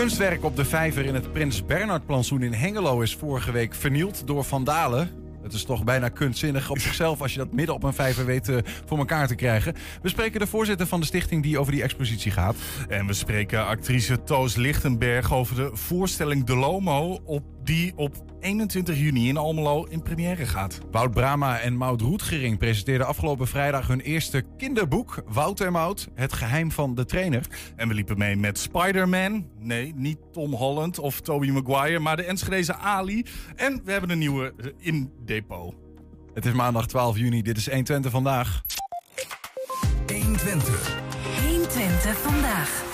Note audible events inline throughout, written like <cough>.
kunstwerk op de vijver in het Prins Bernhard plantsoen in Hengelo is vorige week vernield door vandalen. Het is toch bijna kunstzinnig op zichzelf als je dat midden op een vijver weet uh, voor elkaar te krijgen. We spreken de voorzitter van de stichting die over die expositie gaat. En we spreken actrice Toos Lichtenberg over de voorstelling De Lomo op die op 21 juni in Almelo in première gaat. Wout Brama en Maud Roetgering presenteerden afgelopen vrijdag hun eerste kinderboek. Wout en Maud, het geheim van de trainer. En we liepen mee met Spider-Man. Nee, niet Tom Holland of Tobey Maguire, maar de Enschedeze Ali. En we hebben een nieuwe in depot. Het is maandag 12 juni, dit is 120 vandaag. 120. 120 vandaag.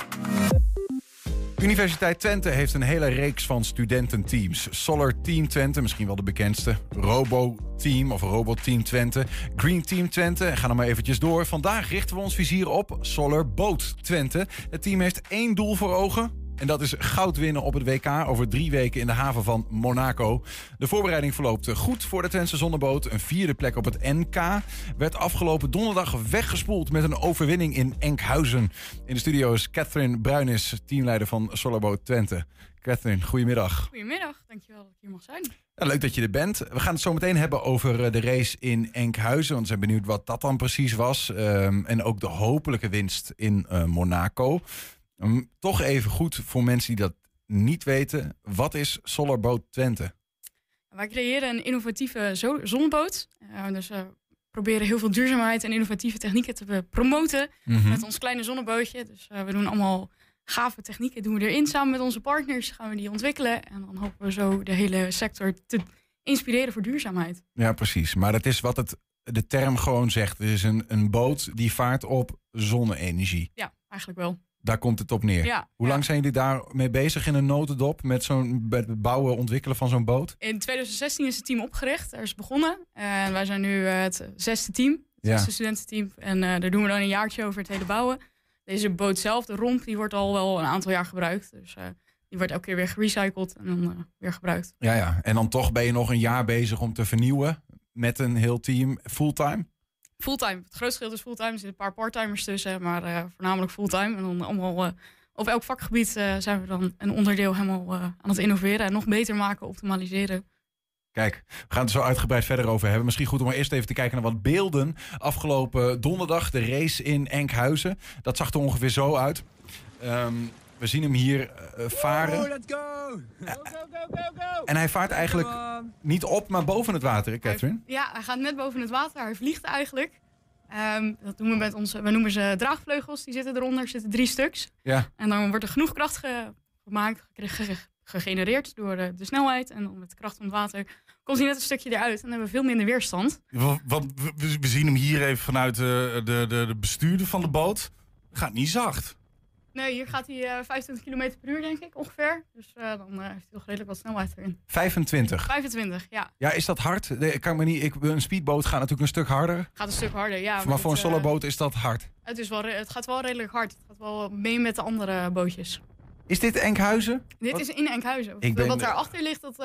Universiteit Twente heeft een hele reeks van studententeams. Solar Team Twente, misschien wel de bekendste. Robo Team of Robot Team Twente. Green Team Twente. Ga dan maar eventjes door. Vandaag richten we ons vizier op Solar Boat Twente. Het team heeft één doel voor ogen en dat is goud winnen op het WK over drie weken in de haven van Monaco. De voorbereiding verloopt goed voor de Twentse zonneboot. Een vierde plek op het NK. Werd afgelopen donderdag weggespoeld met een overwinning in Enkhuizen. In de studio is Catherine Bruinis, teamleider van Solarboot Twente. Catherine, goedemiddag. Goedemiddag, dankjewel dat ik hier mag zijn. Ja, leuk dat je er bent. We gaan het zo meteen hebben over eh, de race in Enkhuizen. Want we zijn benieuwd wat dat dan precies was. Um, en ook de hopelijke winst in uh, Monaco. Um, toch even goed voor mensen die dat niet weten. Wat is Solarboot Twente? Wij creëren een innovatieve zonneboot. Uh, dus we proberen heel veel duurzaamheid en innovatieve technieken te promoten mm -hmm. met ons kleine zonnebootje. Dus uh, we doen allemaal gave technieken, doen we erin samen met onze partners, gaan we die ontwikkelen. En dan hopen we zo de hele sector te inspireren voor duurzaamheid. Ja, precies. Maar dat is wat het, de term gewoon zegt. Het is een, een boot die vaart op zonne-energie. Ja, eigenlijk wel. Daar komt het op neer. Ja, Hoe lang zijn jullie daarmee bezig in een notendop met zo'n het bouwen, ontwikkelen van zo'n boot? In 2016 is het team opgericht. Er is begonnen. En wij zijn nu het zesde team, het zesde studententeam. En uh, daar doen we dan een jaartje over het hele bouwen. Deze boot zelf, de romp, die wordt al wel een aantal jaar gebruikt. Dus uh, die wordt elke keer weer gerecycled en dan uh, weer gebruikt. Ja, ja, en dan toch ben je nog een jaar bezig om te vernieuwen met een heel team fulltime? Fulltime. Het grootste gedeelte is fulltime. Er zitten een paar parttimers tussen, maar uh, voornamelijk fulltime. En dan allemaal uh, op elk vakgebied uh, zijn we dan een onderdeel helemaal aan het innoveren en nog beter maken, optimaliseren. Kijk, we gaan het er zo uitgebreid verder over hebben. Misschien goed om eerst even te kijken naar wat beelden. Afgelopen donderdag de race in Enkhuizen. Dat zag er ongeveer zo uit. Um, we zien hem hier uh, varen. Oh, let's go! Go, go, go, go, go! En hij vaart eigenlijk niet op, maar boven het water, hè, Catherine? Hij, ja, hij gaat net boven het water. Hij vliegt eigenlijk. Um, dat doen we met onze, we noemen ze draagvleugels. Die zitten eronder, er zitten drie stuks. Ja. En dan wordt er genoeg kracht ge gemaakt, ge gegenereerd door de, de, snelheid. En dan met de kracht van het water komt hij net een stukje eruit. En dan hebben we veel minder weerstand. Want we, we zien hem hier even vanuit de, de, de, de bestuurder van de boot. Gaat niet zacht. Nee, hier gaat hij uh, 25 km per uur, denk ik, ongeveer. Dus uh, dan uh, heeft hij toch redelijk wat snelheid erin. 25? 25, ja. Ja, is dat hard? Ik kan me niet, ik, een speedboot gaat natuurlijk een stuk harder. Gaat een stuk harder, ja. Maar, maar voor een soloboot is dat hard? Het, is wel, het gaat wel redelijk hard. Het gaat wel mee met de andere bootjes. Is dit Enkhuizen? Dit wat? is in Enkhuizen. Ik ben, wat daarachter ligt, dat...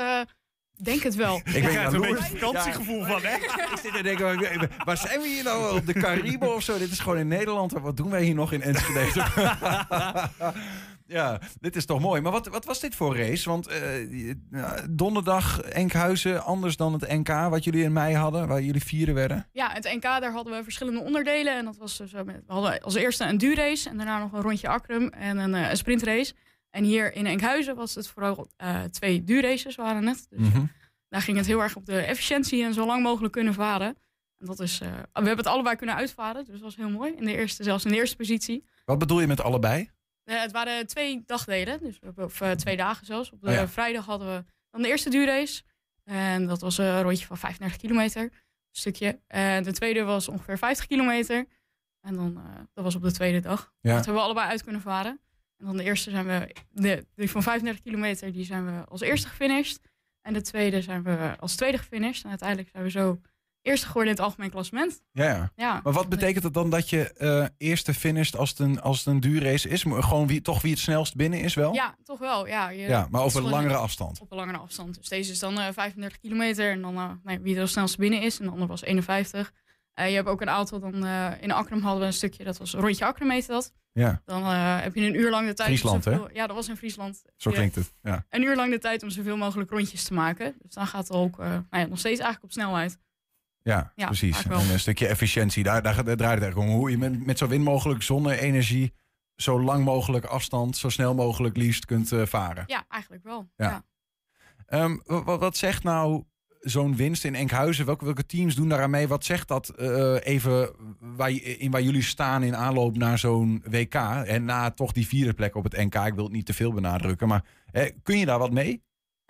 Denk het wel. Ik ben er een beetje vakantiegevoel ja, van, hè? Ik zit te denken, waar zijn we hier nou? Op de Cariben of zo? Dit is gewoon in Nederland. Wat doen wij hier nog in Enschede? <laughs> ja, dit is toch mooi. Maar wat, wat was dit voor race? Want uh, donderdag Enkhuizen, anders dan het NK wat jullie in mei hadden, waar jullie vieren werden? Ja, het NK, daar hadden we verschillende onderdelen. En dat was dus, we hadden als eerste een duurrace en daarna nog een rondje Akrum en een, een sprintrace. En hier in Enkhuizen was het vooral uh, twee duurraces waren het. Dus mm -hmm. daar ging het heel erg op de efficiëntie en zo lang mogelijk kunnen varen. En dat is, uh, we hebben het allebei kunnen uitvaren, dus dat was heel mooi. In de eerste, zelfs in de eerste positie. Wat bedoel je met allebei? Uh, het waren twee dagdelen, dus of twee dagen zelfs. Op de oh ja. vrijdag hadden we dan de eerste duurrace. En dat was een rondje van 35 kilometer, een stukje. En de tweede was ongeveer 50 kilometer. En dan, dat was op de tweede dag. Ja. Dat hebben we allebei uit kunnen varen. En dan de eerste zijn we, de, die van 35 kilometer, die zijn we als eerste gefinished. En de tweede zijn we als tweede gefinished. En uiteindelijk zijn we zo eerste geworden in het algemeen klassement. Ja, ja. ja. Maar wat betekent het dan dat je uh, eerste finished als het een, als het een duurrace is? Gewoon wie, toch wie het snelst binnen is wel? Ja, toch wel. Ja, je, ja maar over een langere afstand? Op een langere afstand. Dus deze is dan uh, 35 kilometer. En dan uh, nee, wie er als snelst binnen is. En de andere was 51. Eh, je hebt ook een aantal, dan eh, in Akrum hadden we een stukje, dat was rondje Akrum heette dat. Ja, Dan eh, heb je een uur lang de tijd. om Friesland, hè? Ja, dat was in Friesland. zo Ja, klinkt het. Ja. Een uur lang de tijd om zoveel mogelijk rondjes te maken. Dus dan gaat het ook eh, nou ja, nog steeds eigenlijk op snelheid. Ja, Ja, precies. En een stukje efficiëntie, daar, daar, daar draait het eigenlijk om. Hoe je met, met zo min mogelijk zonne-energie, zo lang mogelijk afstand, zo snel mogelijk liefst kunt eh, varen. Ja, eigenlijk wel. Ja. Ehm, wa- wa- wat zegt nou zo'n winst in Enkhuizen? Welke, welke teams doen daaraan mee? Wat zegt dat eh, even waar, in waar jullie staan in aanloop naar zo'n WK? En na toch die vierde plek op het NK. Ik wil het niet te veel benadrukken, maar kun je daar wat mee?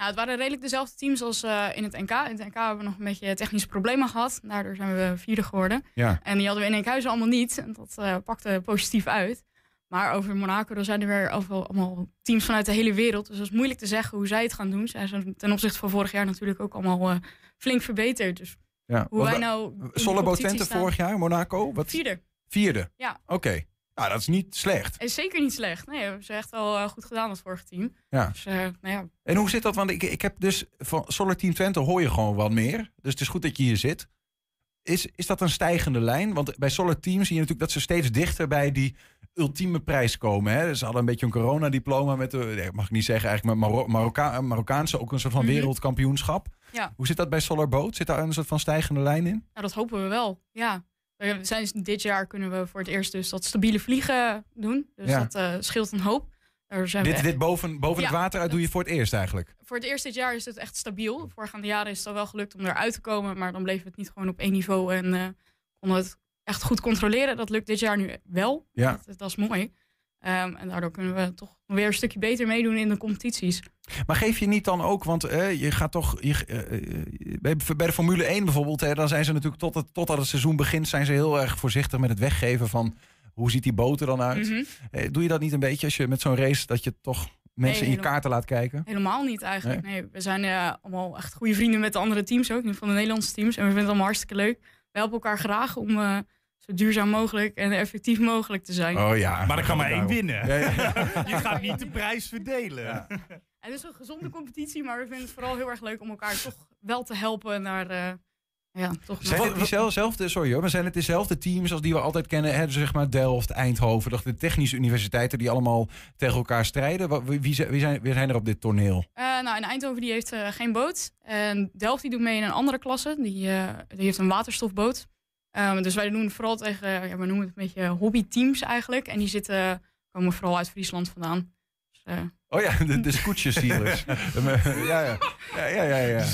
Nou, het waren redelijk dezelfde teams als eh, in het NK. In het NK hebben we nog een beetje technische problemen gehad. Daardoor zijn we vierde geworden. Ja. En die hadden we in Enkhuizen allemaal niet. En dat eh, pakte positief uit. Maar over Monaco, dan zijn er weer overal allemaal teams vanuit de hele wereld. Dus dat is moeilijk te zeggen hoe zij het gaan doen. Zij zijn ten opzichte van vorig jaar natuurlijk ook allemaal eh, flink verbeterd. Dus ja. hoe wij nou... Twente staan- vorig jaar, Monaco? Wat? Vierde. Vierde? Ja. Oké. Nou, dat is niet slecht. Is zeker niet slecht. Nee, hebben ze echt wel eh, goed gedaan, het vorige team. Ja. Dus eh, nou ja, En hoe zit dat? Want ik, ik heb dus van Solar Team Twente hoor je gewoon wat meer. Dus het is goed dat je hier zit. Is, is dat een stijgende lijn? Want bij Solar Team zie je natuurlijk dat ze steeds dichter bij die ultieme prijs komen. Hè? Ze hadden een beetje een coronadiploma met de, mag ik niet zeggen, eigenlijk met Maro Marokka Marokkaanse, ook een soort van Mhm. wereldkampioenschap. Ja. Hoe zit dat bij Solar Boat? Zit daar een soort van stijgende lijn in? Nou, dat hopen we wel. Ja. We zijn, dit jaar kunnen we voor het eerst dus dat stabiele vliegen doen. Dus Ja. dat eh, scheelt een hoop. Zijn Dit, dit boven, boven het water uit doe je voor het eerst eigenlijk. Voor het eerst dit jaar is het echt stabiel. Voorgaande jaren is het al wel gelukt om eruit te komen. Maar dan bleef het niet gewoon op één niveau. En eh we het echt goed controleren. Dat lukt dit jaar nu wel. Ja. Dat, dat is mooi. Ehm, en daardoor kunnen we toch weer een stukje beter meedoen in de competities. Maar geef je niet dan ook, want eh, je gaat toch. Je, eh, eh, bij, de Formule 1 bijvoorbeeld, hè, dan zijn ze natuurlijk tot het, totdat het seizoen begint, zijn ze heel erg voorzichtig met het weggeven van hoe ziet die boot er dan uit. Mhm. Eh, doe je dat niet een beetje als je met zo'n race dat je toch mensen in je kaarten laat kijken? Helemaal niet eigenlijk. Nee, we zijn allemaal echt goede vrienden met de andere teams ook. geval de Nederlandse teams. En we vinden het allemaal hartstikke leuk. We helpen elkaar graag om zo duurzaam mogelijk en effectief mogelijk te zijn. Oh ja. Maar er kan maar één winnen. Ja, ja. <laughs> Je gaat niet de prijs verdelen. Ja. Het is een gezonde competitie, maar we vinden het vooral heel erg leuk om elkaar toch wel te helpen naar... eh, ja, toch Zijn het diezelfde, sorry hoor, maar zijn het dezelfde teams als die we altijd kennen? Hè? Dus zeg maar Delft, Eindhoven, de technische universiteiten die allemaal tegen elkaar strijden. Wat- Wie, wie, zijn, wie, zijn, wie zijn er op dit toneel? Eh, nou, en Eindhoven die heeft eh, geen boot. En Delft die doet mee in een andere klasse. Die, eh, die heeft een waterstofboot. Ehm, dus wij doen vooral tegen, ja, we noemen het een beetje hobbyteams eigenlijk. En die zitten, komen vooral uit Friesland vandaan. Dus, eh, Oh ja, de, de <laughs> scootjessealers. ja, ja. Ja, ja, ja, ja.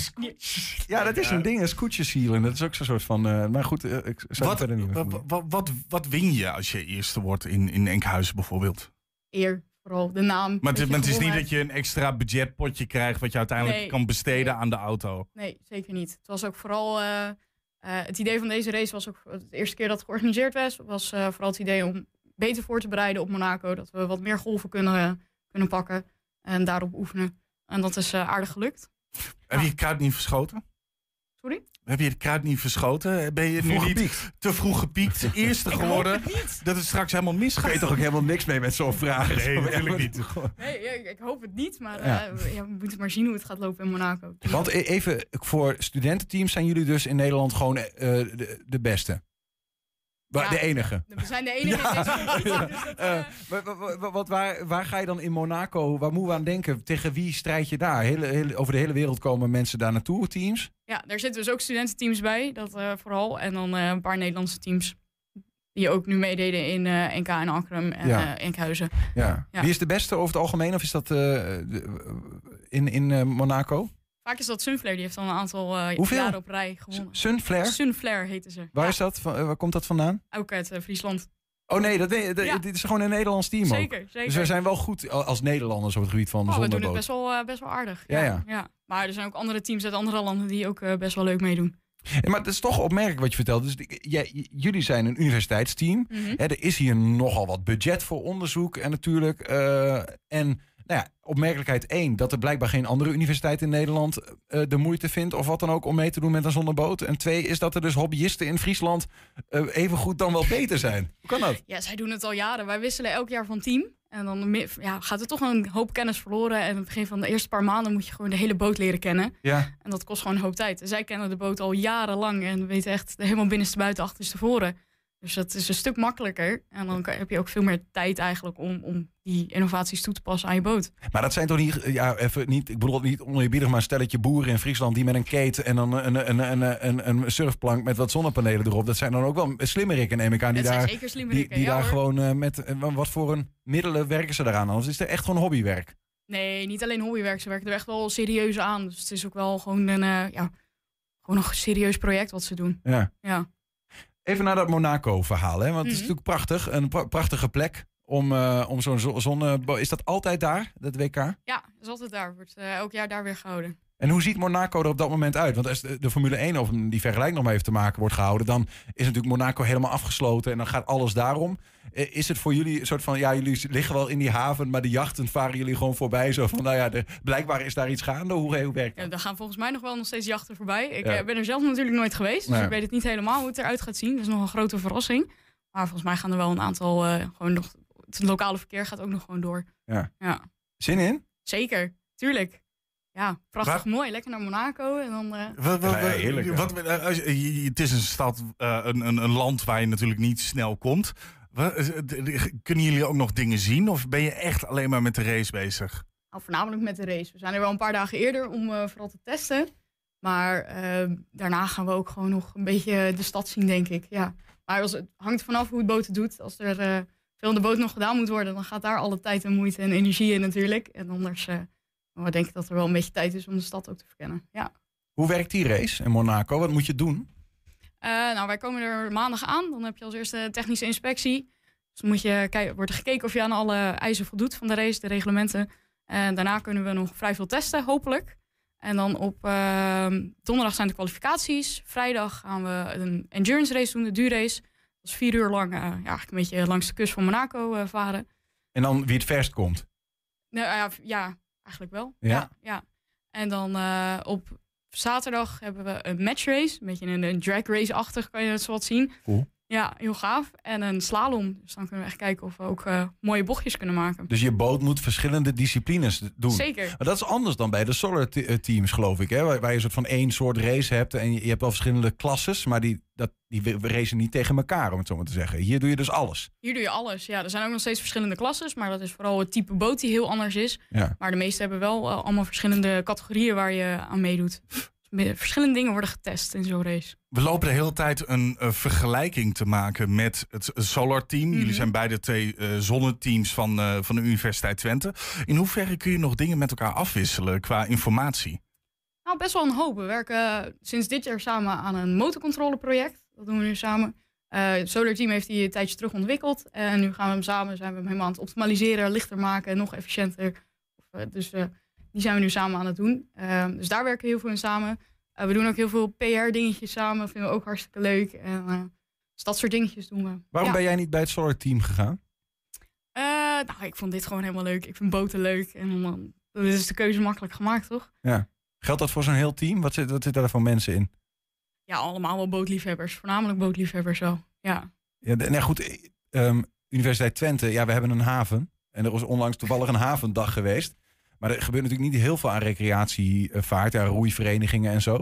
Ja, dat is een ding, een scootjessealen. Dat is ook zo'n soort van... eh, maar goed, eh, ik zou Wat, het verder niet meer wat, wat, wat, wat win je als je eerste wordt in, in Enkhuizen bijvoorbeeld? eer, vooral de naam. Maar het, beetje maar het is niet dat je een extra budgetpotje krijgt... wat je uiteindelijk Nee. kan besteden Nee. aan de auto. Nee, zeker niet. Het was ook vooral. eh, eh, het idee van deze race was ook. De eerste keer dat het georganiseerd was, was eh, vooral het idee om beter voor te bereiden op Monaco. Dat we wat meer golven kunnen, kunnen pakken en daarop oefenen. En dat is eh, aardig gelukt. Heb je het kruid niet verschoten? Sorry? Heb je het kruid niet verschoten? Ben je nu niet gepiekt. te vroeg gepiekt? <laughs> Eerste geworden? Dat het straks helemaal Kun je misgaat? toch ook helemaal niks mee met zo'n vraag? Nee, natuurlijk niet. Nee, ik, ik hoop het niet, maar Ja. eh, we- ja, we moeten maar zien hoe het gaat lopen in Monaco. Want e- even, voor studententeams zijn jullie dus in Nederland gewoon eh, de, de beste? Ja. De enige? We zijn de enige <laughs> in deze dus dat, wat, waar, waar ga je dan in Monaco, waar moeten we aan denken? Tegen wie strijd je daar? Hele, hele- over de hele wereld komen mensen daar naartoe, teams? ja, daar zitten dus ook studententeams bij, dat eh, vooral. En dan eh, een paar Nederlandse teams. Die ook nu meededen in eh, NK en Akrum en Ja. Enkhuizen. Ja. Ja. Wie is de beste over het algemeen? Of is dat in, in Monaco? Vaak is dat Sunflare, die heeft al een aantal Hoeveel? jaren op rij gewonnen. Sunflare? Sunflare heten ze. Waar, Ja, is dat? Van, eh, waar komt dat vandaan? Ook uit eh, Friesland. Oh nee, dat, Ja. dit is gewoon een Nederlands team ook. Zeker, zeker. Dus wij zijn wel goed als Nederlanders op het gebied van Oh, we doen het best wel, best wel aardig. Ja, ja. Maar er zijn ook andere teams uit andere landen die ook best wel leuk meedoen. Ja, maar het is toch opmerkelijk wat je vertelt. Dus jij- jullie zijn een universiteitsteam. Mhm. Er is hier nogal wat budget voor onderzoek en natuurlijk. en nou ja, opmerkelijkheid één, dat er blijkbaar geen andere universiteit in Nederland eh, de moeite vindt of wat dan ook om mee te doen met een zonneboot. En twee is dat er dus hobbyisten in Friesland eh, even goed dan wel beter zijn. Hoe kan dat? Ja, zij doen het al jaren. Wij wisselen elk jaar van team. En dan ja, gaat er toch een hoop kennis verloren. En aan het begin van de eerste paar maanden moet je gewoon de hele boot leren kennen. Ja, En dat kost gewoon een hoop tijd. En zij kennen de boot al jarenlang en weten echt helemaal binnenste buiten, achterstevoren. Dus dat is een stuk makkelijker. En dan kan- heb je ook veel meer tijd eigenlijk om, om die innovaties toe te passen aan je boot. maar dat zijn toch niet, ja, even niet, ik bedoel het niet oneerbiedig, maar een stelletje boeren in Friesland die met een keten en dan een, een, een, een, een, surfplank met wat zonnepanelen erop. Dat zijn dan ook wel slimmerikken, neem ik aan, die daar, zeker die, slimmerikken. die ja, daar hoor. gewoon eh, met, eh, wat voor een middelen werken ze daaraan? Anders is het echt gewoon hobbywerk. Nee, niet alleen hobbywerk. Ze werken er echt wel serieus aan. Dus het is ook wel gewoon een, eh, ja, gewoon een serieus project wat ze doen. Ja. Ja. Even naar dat Monaco-verhaal, hè? want het is Mhm. natuurlijk prachtig. Een pra- prachtige plek om, eh, om zo'n zo zonne... Is dat altijd daar, dat WK? Ja, dat is altijd daar. Wordt eh, elk jaar daar weer gehouden. En hoe ziet Monaco er op dat moment uit? Want als de, Formule 1, of die vergelijking nog maar even te maken, wordt gehouden... dan is natuurlijk Monaco helemaal afgesloten en dan gaat alles daarom. Eh, Is het voor jullie een soort van... ja, jullie liggen wel in die haven, maar de jachten varen jullie gewoon voorbij. Zo van, nou ja, de, blijkbaar is daar iets gaande. Hoe, hoe werkt Ja, dat? daar gaan volgens mij nog wel nog steeds jachten voorbij. Ik Ja. eh, ben er zelf natuurlijk nooit geweest. Dus Nee. ik weet het niet helemaal hoe het eruit gaat zien. Dat is nog een grote verrassing. Maar volgens mij gaan er wel een aantal... eh, gewoon nog, het lokale verkeer gaat ook nog gewoon door. Ja. ja. Zin in? Zeker, tuurlijk. Ja, prachtig mooi. Lekker naar Monaco. En dan, eh, Wat, wat, Ja, heerlijk, ja. wat- als je- je- het is een stad, eh, een, een, een land waar je natuurlijk niet snel komt. Kunnen jullie ook nog dingen zien? Of ben je echt alleen maar met de race bezig? nou, voornamelijk met de race. We zijn er wel een paar dagen eerder om eh, vooral te testen. Maar daarna gaan we ook gewoon nog een beetje de stad zien, denk ik. Ja. Maar als, het hangt vanaf hoe het boot het doet. Als er eh, veel aan de boot nog gedaan moet worden, dan gaat daar alle tijd en moeite en energie in natuurlijk. En anders eh, maar denk ik dat er wel een beetje tijd is om de stad ook te verkennen. Ja. Hoe werkt die race in Monaco? Wat moet je doen? Eh, nou, wij komen er maandag aan. Dan heb je als eerste technische inspectie. Dus dan moet je kijken, wordt er gekeken of je aan alle eisen voldoet van de race, de reglementen. En daarna kunnen we nog vrij veel testen, hopelijk. En dan op ehm, donderdag zijn de kwalificaties. Vrijdag gaan we een endurance race doen, de duurrace. Dat is vier uur lang, eh, ja, eigenlijk een beetje langs de kust van Monaco eh, varen. En dan wie het verst komt. Nou, ja, eigenlijk wel. Ja? Ja. ja, En dan eh, op zaterdag hebben we een matchrace. Een beetje een, een drag race-achtig, kan je het zo wat zien. Cool. Ja, heel gaaf. En een slalom. Dus dan kunnen we echt kijken of we ook eh, mooie bochtjes kunnen maken. Dus je boot moet verschillende disciplines doen. Zeker. Maar dat is anders dan bij de solar te- eh, teams, geloof ik. Hè? Waar, waar je een soort van één soort race hebt. En je, je hebt wel verschillende klasses. Maar die, dat, die racen niet tegen elkaar, om het zo maar te zeggen. Hier doe je dus alles. Hier doe je alles. Ja, er zijn ook nog steeds verschillende klasses. Maar dat is vooral het type boot die heel anders is. Ja. Maar de meeste hebben wel eh, allemaal verschillende categorieën waar je aan meedoet. Verschillende dingen worden getest in zo'n race. We lopen de hele tijd een eh, vergelijking te maken met het Solar Team. Mhm. Jullie zijn beide twee eh zonneteams van, eh, van de Universiteit Twente. In hoeverre kun je nog dingen met elkaar afwisselen qua informatie? Nou, best wel een hoop. We werken sinds dit jaar samen aan een motorcontroleproject. Dat doen we nu samen. Eh, het Solar Team heeft die een tijdje terug ontwikkeld. En nu gaan we hem samen, zijn we hem helemaal aan het optimaliseren, lichter maken, nog efficiënter. Of, eh, dus eh, die zijn we nu samen aan het doen. Eh, dus daar werken we heel veel in samen. Eh, we doen ook heel veel PR-dingetjes samen. Vinden we ook hartstikke leuk. En eh, dus dat soort dingetjes doen we. Waarom Ja. ben jij niet bij het solar team gegaan? Eh, nou, ik vond dit gewoon helemaal leuk. Ik vind boten leuk. En dan, is de keuze makkelijk gemaakt, toch? Geldt dat voor zo'n heel team? Wat zit, wat zit daar voor mensen in? Ja, allemaal wel bootliefhebbers. Voornamelijk bootliefhebbers zo. Ja. Ja, de- nee, goed. eh, ehm, Universiteit Twente, ja, we hebben een haven. En er was onlangs toevallig een havendag geweest. Maar er gebeurt natuurlijk niet heel veel aan recreatievaart. Ja, roeiverenigingen en zo.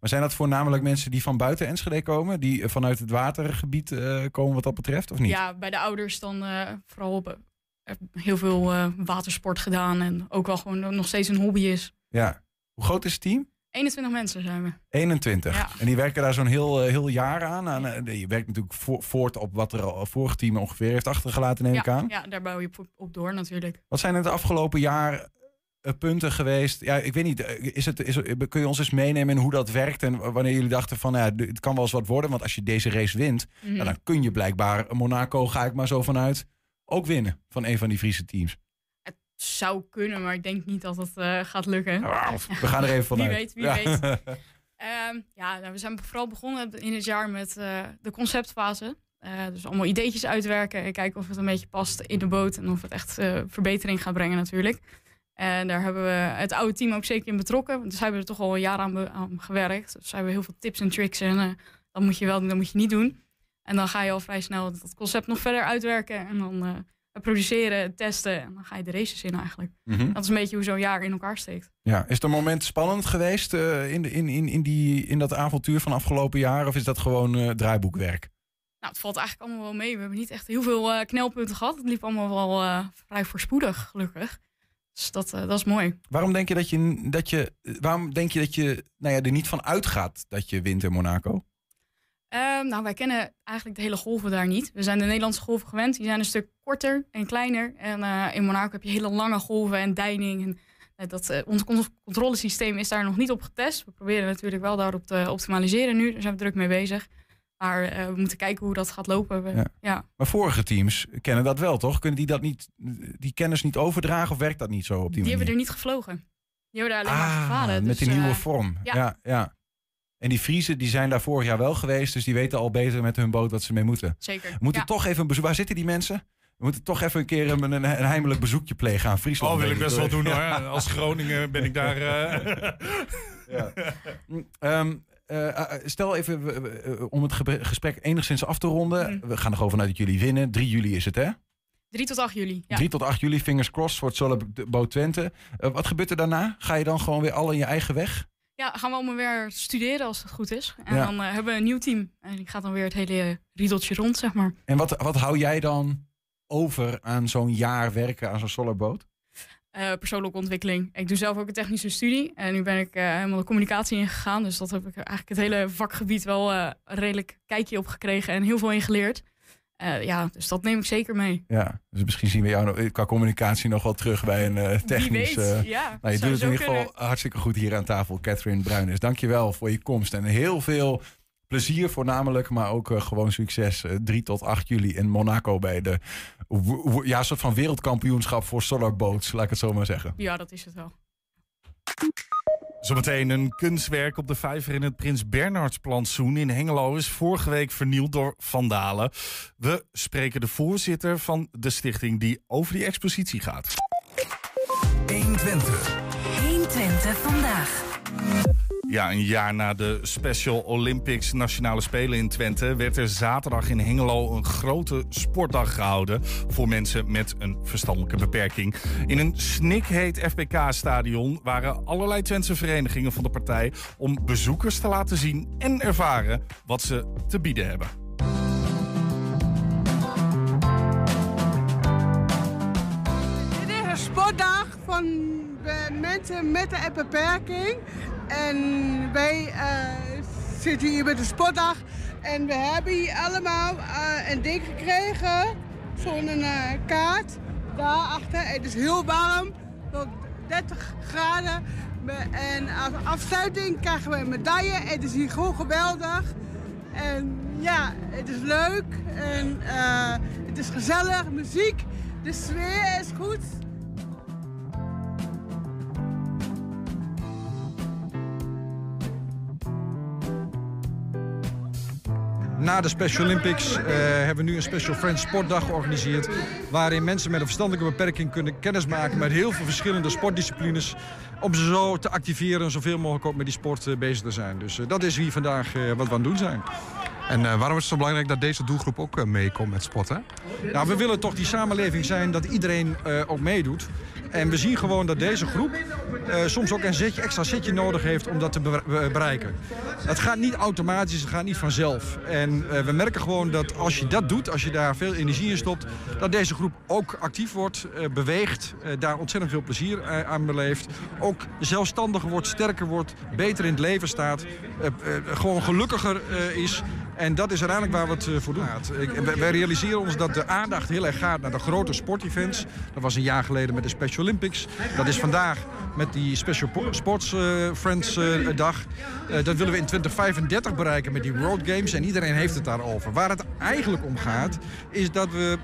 Maar zijn dat voornamelijk mensen die van buiten Enschede komen? Die eh, vanuit het watergebied eh, komen wat dat betreft, of niet? Ja, bij de ouders dan eh, vooral op, eh, heel veel eh, watersport gedaan. En ook wel gewoon nog steeds een hobby is. Ja. Hoe groot is het team? 21 mensen zijn we. 21. Ja. En die werken daar zo'n heel, eh, heel jaar aan. aan eh, je werkt natuurlijk vo- voort op wat er al vorige team ongeveer heeft achtergelaten, neem ik Ja, aan. ja, daar bouw je op, door natuurlijk. Wat zijn het afgelopen jaar eh, punten geweest? Ja, ik weet niet. eh, Is het, is, kun je ons eens meenemen in hoe dat werkt? En wanneer jullie dachten van, ja, d- het kan wel eens wat worden. Want als je deze race wint, Mhm. ja, dan kun je blijkbaar Monaco, ga ik maar zo vanuit, ook winnen van een van die Friese teams. Het zou kunnen, maar ik denk niet dat het eh, gaat lukken. We gaan er even <laughs> vanuit. Wie weet, wie Ja. weet. <laughs> Ehm, ja, nou, we zijn vooral begonnen in het jaar met eh, de conceptfase. Eh, dus allemaal ideetjes uitwerken en kijken of het een beetje past in de boot en of het echt eh, verbetering gaat brengen natuurlijk. En daar hebben we het oude team ook zeker in betrokken. Dus hebben we er toch al een jaar aan, gewerkt. Dus hebben we heel veel tips en tricks. En eh, dat moet je wel doen, dat moet je niet doen. En dan ga je al vrij snel dat concept nog verder uitwerken. En dan eh, produceren, testen. En dan ga je de races in eigenlijk. Mhm. Dat is een beetje hoe zo'n jaar in elkaar steekt. Ja, is een moment spannend geweest eh, in, de, in, in, in, die, in dat avontuur van afgelopen jaar? Of is dat gewoon draaiboekwerk? Nou, het valt eigenlijk allemaal wel mee. We hebben niet echt heel veel knelpunten gehad. Het liep allemaal wel vrij voorspoedig, gelukkig. Dus dat, eh, dat is mooi. Waarom denk je dat je, dat je, waarom denk je, dat je nou ja, er niet van uitgaat dat je wint in Monaco? Ehm, nou, wij kennen eigenlijk de hele golven daar niet. We zijn de Nederlandse golven gewend. Die zijn een stuk korter en kleiner. En eh, in Monaco heb je hele lange golven en deining. En, eh, dat, ons con- controlesysteem is daar nog niet op getest. We proberen natuurlijk wel daarop te optimaliseren nu. Daar zijn we druk mee bezig. Maar eh, we moeten kijken hoe dat gaat lopen. We- Ja. ja. Maar vorige teams kennen dat wel, toch? Kunnen die dat niet, die kennis niet overdragen of werkt dat niet zo op die, Die manier? hebben er niet gevlogen. Die hebben daar alleen maar Ah, gevaren. met Dus, die nieuwe eh, vorm. Ja. ja. ja, En die Friesen die zijn daar vorig jaar wel geweest, dus die weten al beter met hun boot wat ze mee moeten. Zeker. We moeten Ja. toch even een bezoek. Waar zitten die mensen? We moeten toch even een keer een, een, een heimelijk bezoekje plegen aan Friesland. Oh, wil ik best wel doen Ja. hoor. <laughs> Als Groningen ben ik daar... eh, Ja. Mm, <laughs> eh, eh, stel even, eh, om het gesprek enigszins af te ronden. Mm. We gaan er gewoon vanuit dat jullie winnen. 3 juli is het, hè? 3 tot 8 juli. Ja. 3 tot 8 juli, fingers crossed voor het Solar Boot Twente. Wat gebeurt er daarna? Ga je dan gewoon weer al in je eigen weg? Ja, gaan we allemaal weer studeren als het goed is. En Ja. dan hebben we een nieuw team. En die gaat dan weer het hele riedeltje rond, zeg maar. En wat, wat hou jij dan over aan zo'n jaar werken aan zo'n Solarboot? Eh, persoonlijke ontwikkeling. Ik doe zelf ook een technische studie. En nu ben ik eh, helemaal de communicatie ingegaan. Dus dat heb ik eigenlijk het hele vakgebied wel een redelijk kijkje op gekregen. En heel veel in geleerd. Ja, dus dat neem ik zeker mee. Ja, dus misschien zien we jou nog- qua communicatie nog wel terug bij een technisch... Weet. ja, Nou, je doet het in ieder geval kunnen. hartstikke goed hier aan tafel, Catherine Bruines. Dankjewel voor je komst en heel veel plezier voornamelijk, maar ook eh, gewoon succes. eh, 3 tot 8 juli in Monaco bij de ja, soort van wereldkampioenschap voor solar boats, laat ik het zo maar zeggen. Ja, dat is het wel. Zometeen een kunstwerk op de vijver in het Prins Bernhardsplantsoen in Hengelo is vorige week vernield door vandalen. We spreken de voorzitter van de stichting die over die expositie gaat. 120 vandaag. Ja, een jaar na de Special Olympics Nationale Spelen in Twente werd er zaterdag in Hengelo een grote sportdag gehouden voor mensen met een verstandelijke beperking. In een snikheet FBK-stadion waren allerlei Twentse verenigingen van de partij om bezoekers te laten zien en ervaren wat ze te bieden hebben. Dit is een sportdag van mensen met een beperking. En wij eh, zitten hier met een sportdag. En we hebben hier allemaal eh, een ding gekregen. Zo'n eh, kaart. Daarachter. Het is heel warm. Tot 30 graden. En als afsluiting krijgen we een medaille. Het is hier gewoon geweldig. En ja, het is leuk. En het is gezellig. Muziek. De sfeer is goed. Na de Special Olympics eh, hebben we nu een Special Friends Sportdag georganiseerd. Waarin mensen met een verstandelijke beperking kunnen kennismaken met heel veel verschillende sportdisciplines. Om ze zo te activeren en zoveel mogelijk ook met die sport eh, bezig te zijn. Dus eh, dat is hier vandaag wat we aan het doen zijn. En eh, waarom is het zo belangrijk dat deze doelgroep ook eh, meekomt met sporten? Nou, we willen toch die samenleving zijn dat iedereen eh, ook meedoet. En we zien gewoon dat deze groep soms ook een zetje, extra zetje nodig heeft om dat te be- be- bereiken. Het gaat niet automatisch, het gaat niet vanzelf. En we merken gewoon dat als je dat doet, als je daar veel energie in stopt, dat deze groep ook actief wordt, beweegt, daar ontzettend veel plezier aan beleeft. Ook zelfstandiger wordt, sterker wordt, beter in het leven staat, gewoon gelukkiger is. En dat is uiteindelijk waar we het eh, voor doen. Ik- wij- realiseren ons dat de aandacht heel erg gaat naar de grote sportevents. Dat was een jaar geleden met de Special Olympics. Dat is vandaag met die Special Po- Sports eh, Friends eh, dag. Dat willen we in 2035 bereiken met die World Games. En iedereen heeft het daarover. Waar het eigenlijk om gaat, is dat we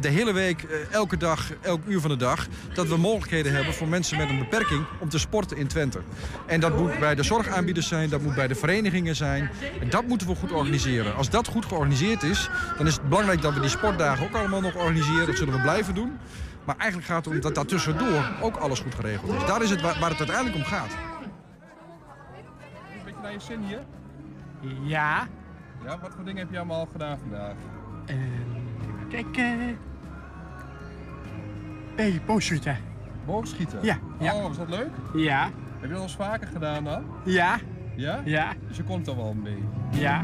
de hele week, elke dag, elk uur van de dag... dat we mogelijkheden hebben voor mensen met een beperking om te sporten in Twente. En dat moet bij de zorgaanbieders zijn, dat moet bij de verenigingen zijn. En dat moeten we goed organiseren. Als dat goed georganiseerd is, dan is het belangrijk dat we die sportdagen ook allemaal nog organiseren. Dat zullen we blijven doen. Maar eigenlijk gaat het om dat daartussendoor ook alles goed geregeld is. Daar is het waar, waar het uiteindelijk om gaat. Een beetje naar je zin hier? Ja. Ja, wat voor dingen heb je allemaal gedaan vandaag? Uh, kijk, eh. Hey, boogschieten. Boogschieten? Ja, ja. Oh, was dat leuk? Ja. Heb je dat al eens vaker gedaan dan? Ja. Ja? Ja. Dus je komt er wel mee? Ja.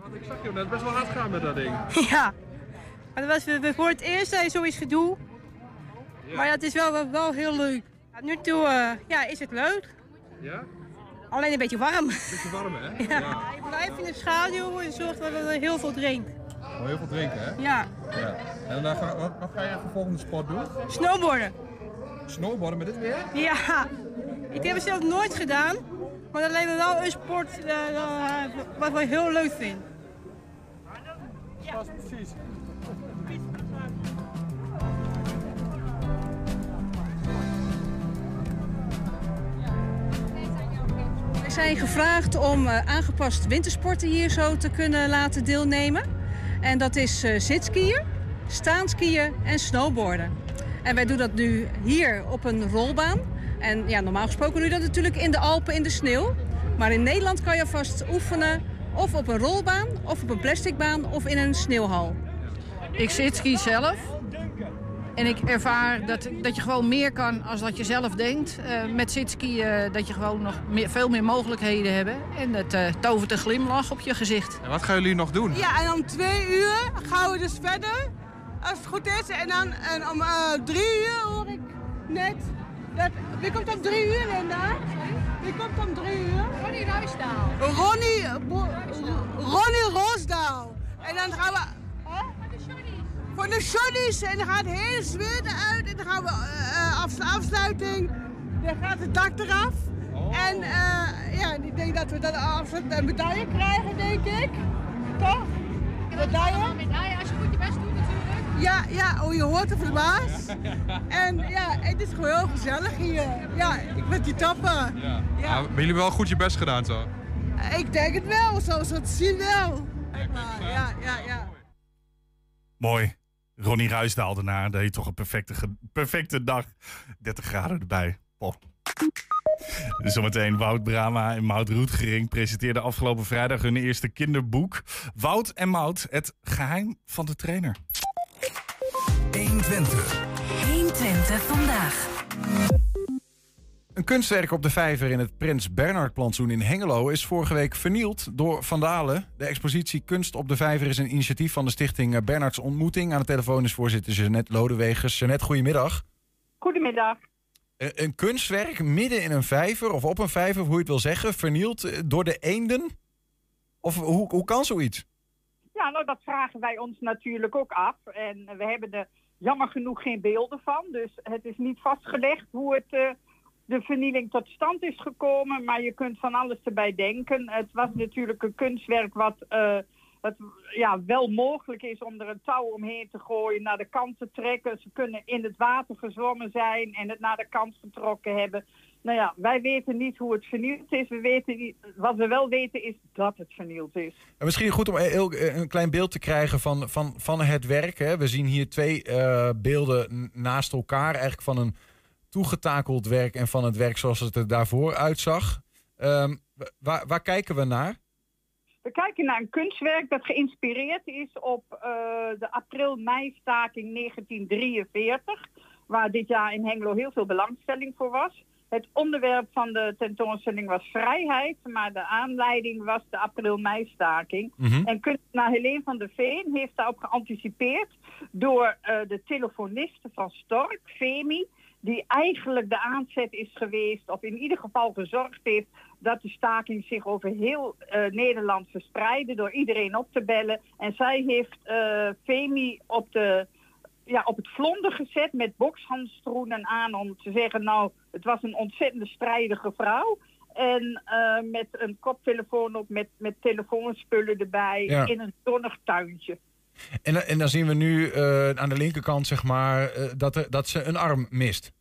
Want ik zag je net best wel hard gaan met dat ding. <laughs> Ja. Maar dat was voor het eerst dat je zoiets gedoe. Maar het is wel, wel heel leuk. Ja, nu toe uh, ja, is het leuk. Ja? Alleen een beetje warm. Beetje warm, hè? <laughs> Ja. ja. Je blijft in de schaduw en zorgt dat je heel veel drinkt. Oh, heel veel drinken, hè? Ja. ja. En dan ga, wat, wat ga je voor volgende sport doen? Snowboarden. Snowboarden met dit weer? Ja. Ik heb het zelf nooit gedaan. Maar dat lijkt me wel een sport uh, uh, wat ik heel leuk vind. Ja, precies. We zijn gevraagd om uh, aangepast wintersporten hier zo te kunnen laten deelnemen. En dat is zitskiën, staanskiën en snowboarden. En wij doen dat nu hier op een rolbaan. En ja, normaal gesproken doe je dat natuurlijk in de Alpen in de sneeuw. Maar in Nederland kan je vast oefenen of op een rolbaan, of op een plasticbaan of in een sneeuwhal. Ik zitski zelf. En ik ervaar dat, dat je gewoon meer kan als dat je zelf denkt. Uh, met zitski uh, dat je gewoon nog meer, veel meer mogelijkheden hebt. En dat uh, tovert een glimlach op je gezicht. En wat gaan jullie nog doen? Ja, en om twee uur gaan we dus verder. Als het goed is. En dan en om drie uur hoor ik net. Dat, wie komt om drie uur, Linda? Wie komt om drie uur? Ronnie Ruisdaal. Ronnie, Ronnie Roosdaal. En dan gaan we... Huh? Voor de Shonnies. En dan gaat het hele zweet uit. En dan gaan we uh, af, afsluiting. Dan gaat het dak eraf. Oh. En uh, ja, ik denk dat we dan een medaille krijgen, denk ik. Toch? Medaille? Een medaille als je goed je best doet. Ja, ja, oh, je hoort het van de baas. En ja, het is gewoon heel gezellig hier. Ja, ik ben die tappen. Ja. ja. Ah, hebben jullie wel goed je best gedaan zo? Ik denk het wel, zoals we het zien wel. Ja, ja, ja. Mooi. Ronnie Ruisdaal daarna. Dat je toch een perfecte, perfecte dag. 30 graden erbij. Oh. Zometeen Wout Brama en Mout Roetgering presenteerden afgelopen vrijdag hun eerste kinderboek. Wout en Mout, het geheim van de trainer. 120. 120 vandaag. Een kunstwerk op de vijver in het Prins Bernhard plantsoen in Hengelo is vorige week vernield door vandalen. De expositie Kunst op de Vijver is een initiatief van de stichting Bernhards Ontmoeting. Aan de telefoon is voorzitter Jeanette Lodewegers. Jeanette, goedemiddag. Goedemiddag. Een kunstwerk midden in een vijver, of op een vijver, hoe je het wil zeggen, vernield door de eenden? Of hoe, hoe kan zoiets? Ja, nou dat vragen wij ons natuurlijk ook af. En we hebben er jammer genoeg geen beelden van. Dus het is niet vastgelegd hoe het, uh, de vernieling tot stand is gekomen. Maar je kunt van alles erbij denken. Het was natuurlijk een kunstwerk wat... Uh, het ja, wel mogelijk is om er een touw omheen te gooien, naar de kant te trekken. Ze kunnen in het water gezwommen zijn en het naar de kant getrokken hebben. Nou ja, wij weten niet hoe het vernield is. We weten niet, wat we wel weten is dat het vernield is. En misschien goed om heel, een klein beeld te krijgen van, van, van het werk. Hè. We zien hier twee uh, beelden naast elkaar, eigenlijk van een toegetakeld werk en van het werk zoals het er daarvoor uitzag. Um, waar, waar kijken we naar? We kijken naar een kunstwerk dat geïnspireerd is op uh, de april-mei-staking 1943, waar dit jaar in Hengelo heel veel belangstelling voor was. Het onderwerp van de tentoonstelling was vrijheid, maar de aanleiding was de april-mei-staking. Mhm. Mm-hmm. En kunstenaar Helene van der Veen heeft daarop geanticipeerd door uh, de telefoniste van Stork, Femi, die eigenlijk de aanzet is geweest, of in ieder geval gezorgd heeft dat de staking zich over heel uh, Nederland verspreidde door iedereen op te bellen. En zij heeft uh, Femi op, de, ja, op het vlonder gezet met bokshandschoenen aan om te zeggen, nou, het was een ontzettende strijdige vrouw. En uh, met een koptelefoon op, met, met telefoonspullen erbij, Ja. in een zonnig tuintje. En, en dan zien we nu eh, aan de linkerkant, zeg maar, eh, dat, er, dat ze een arm mist.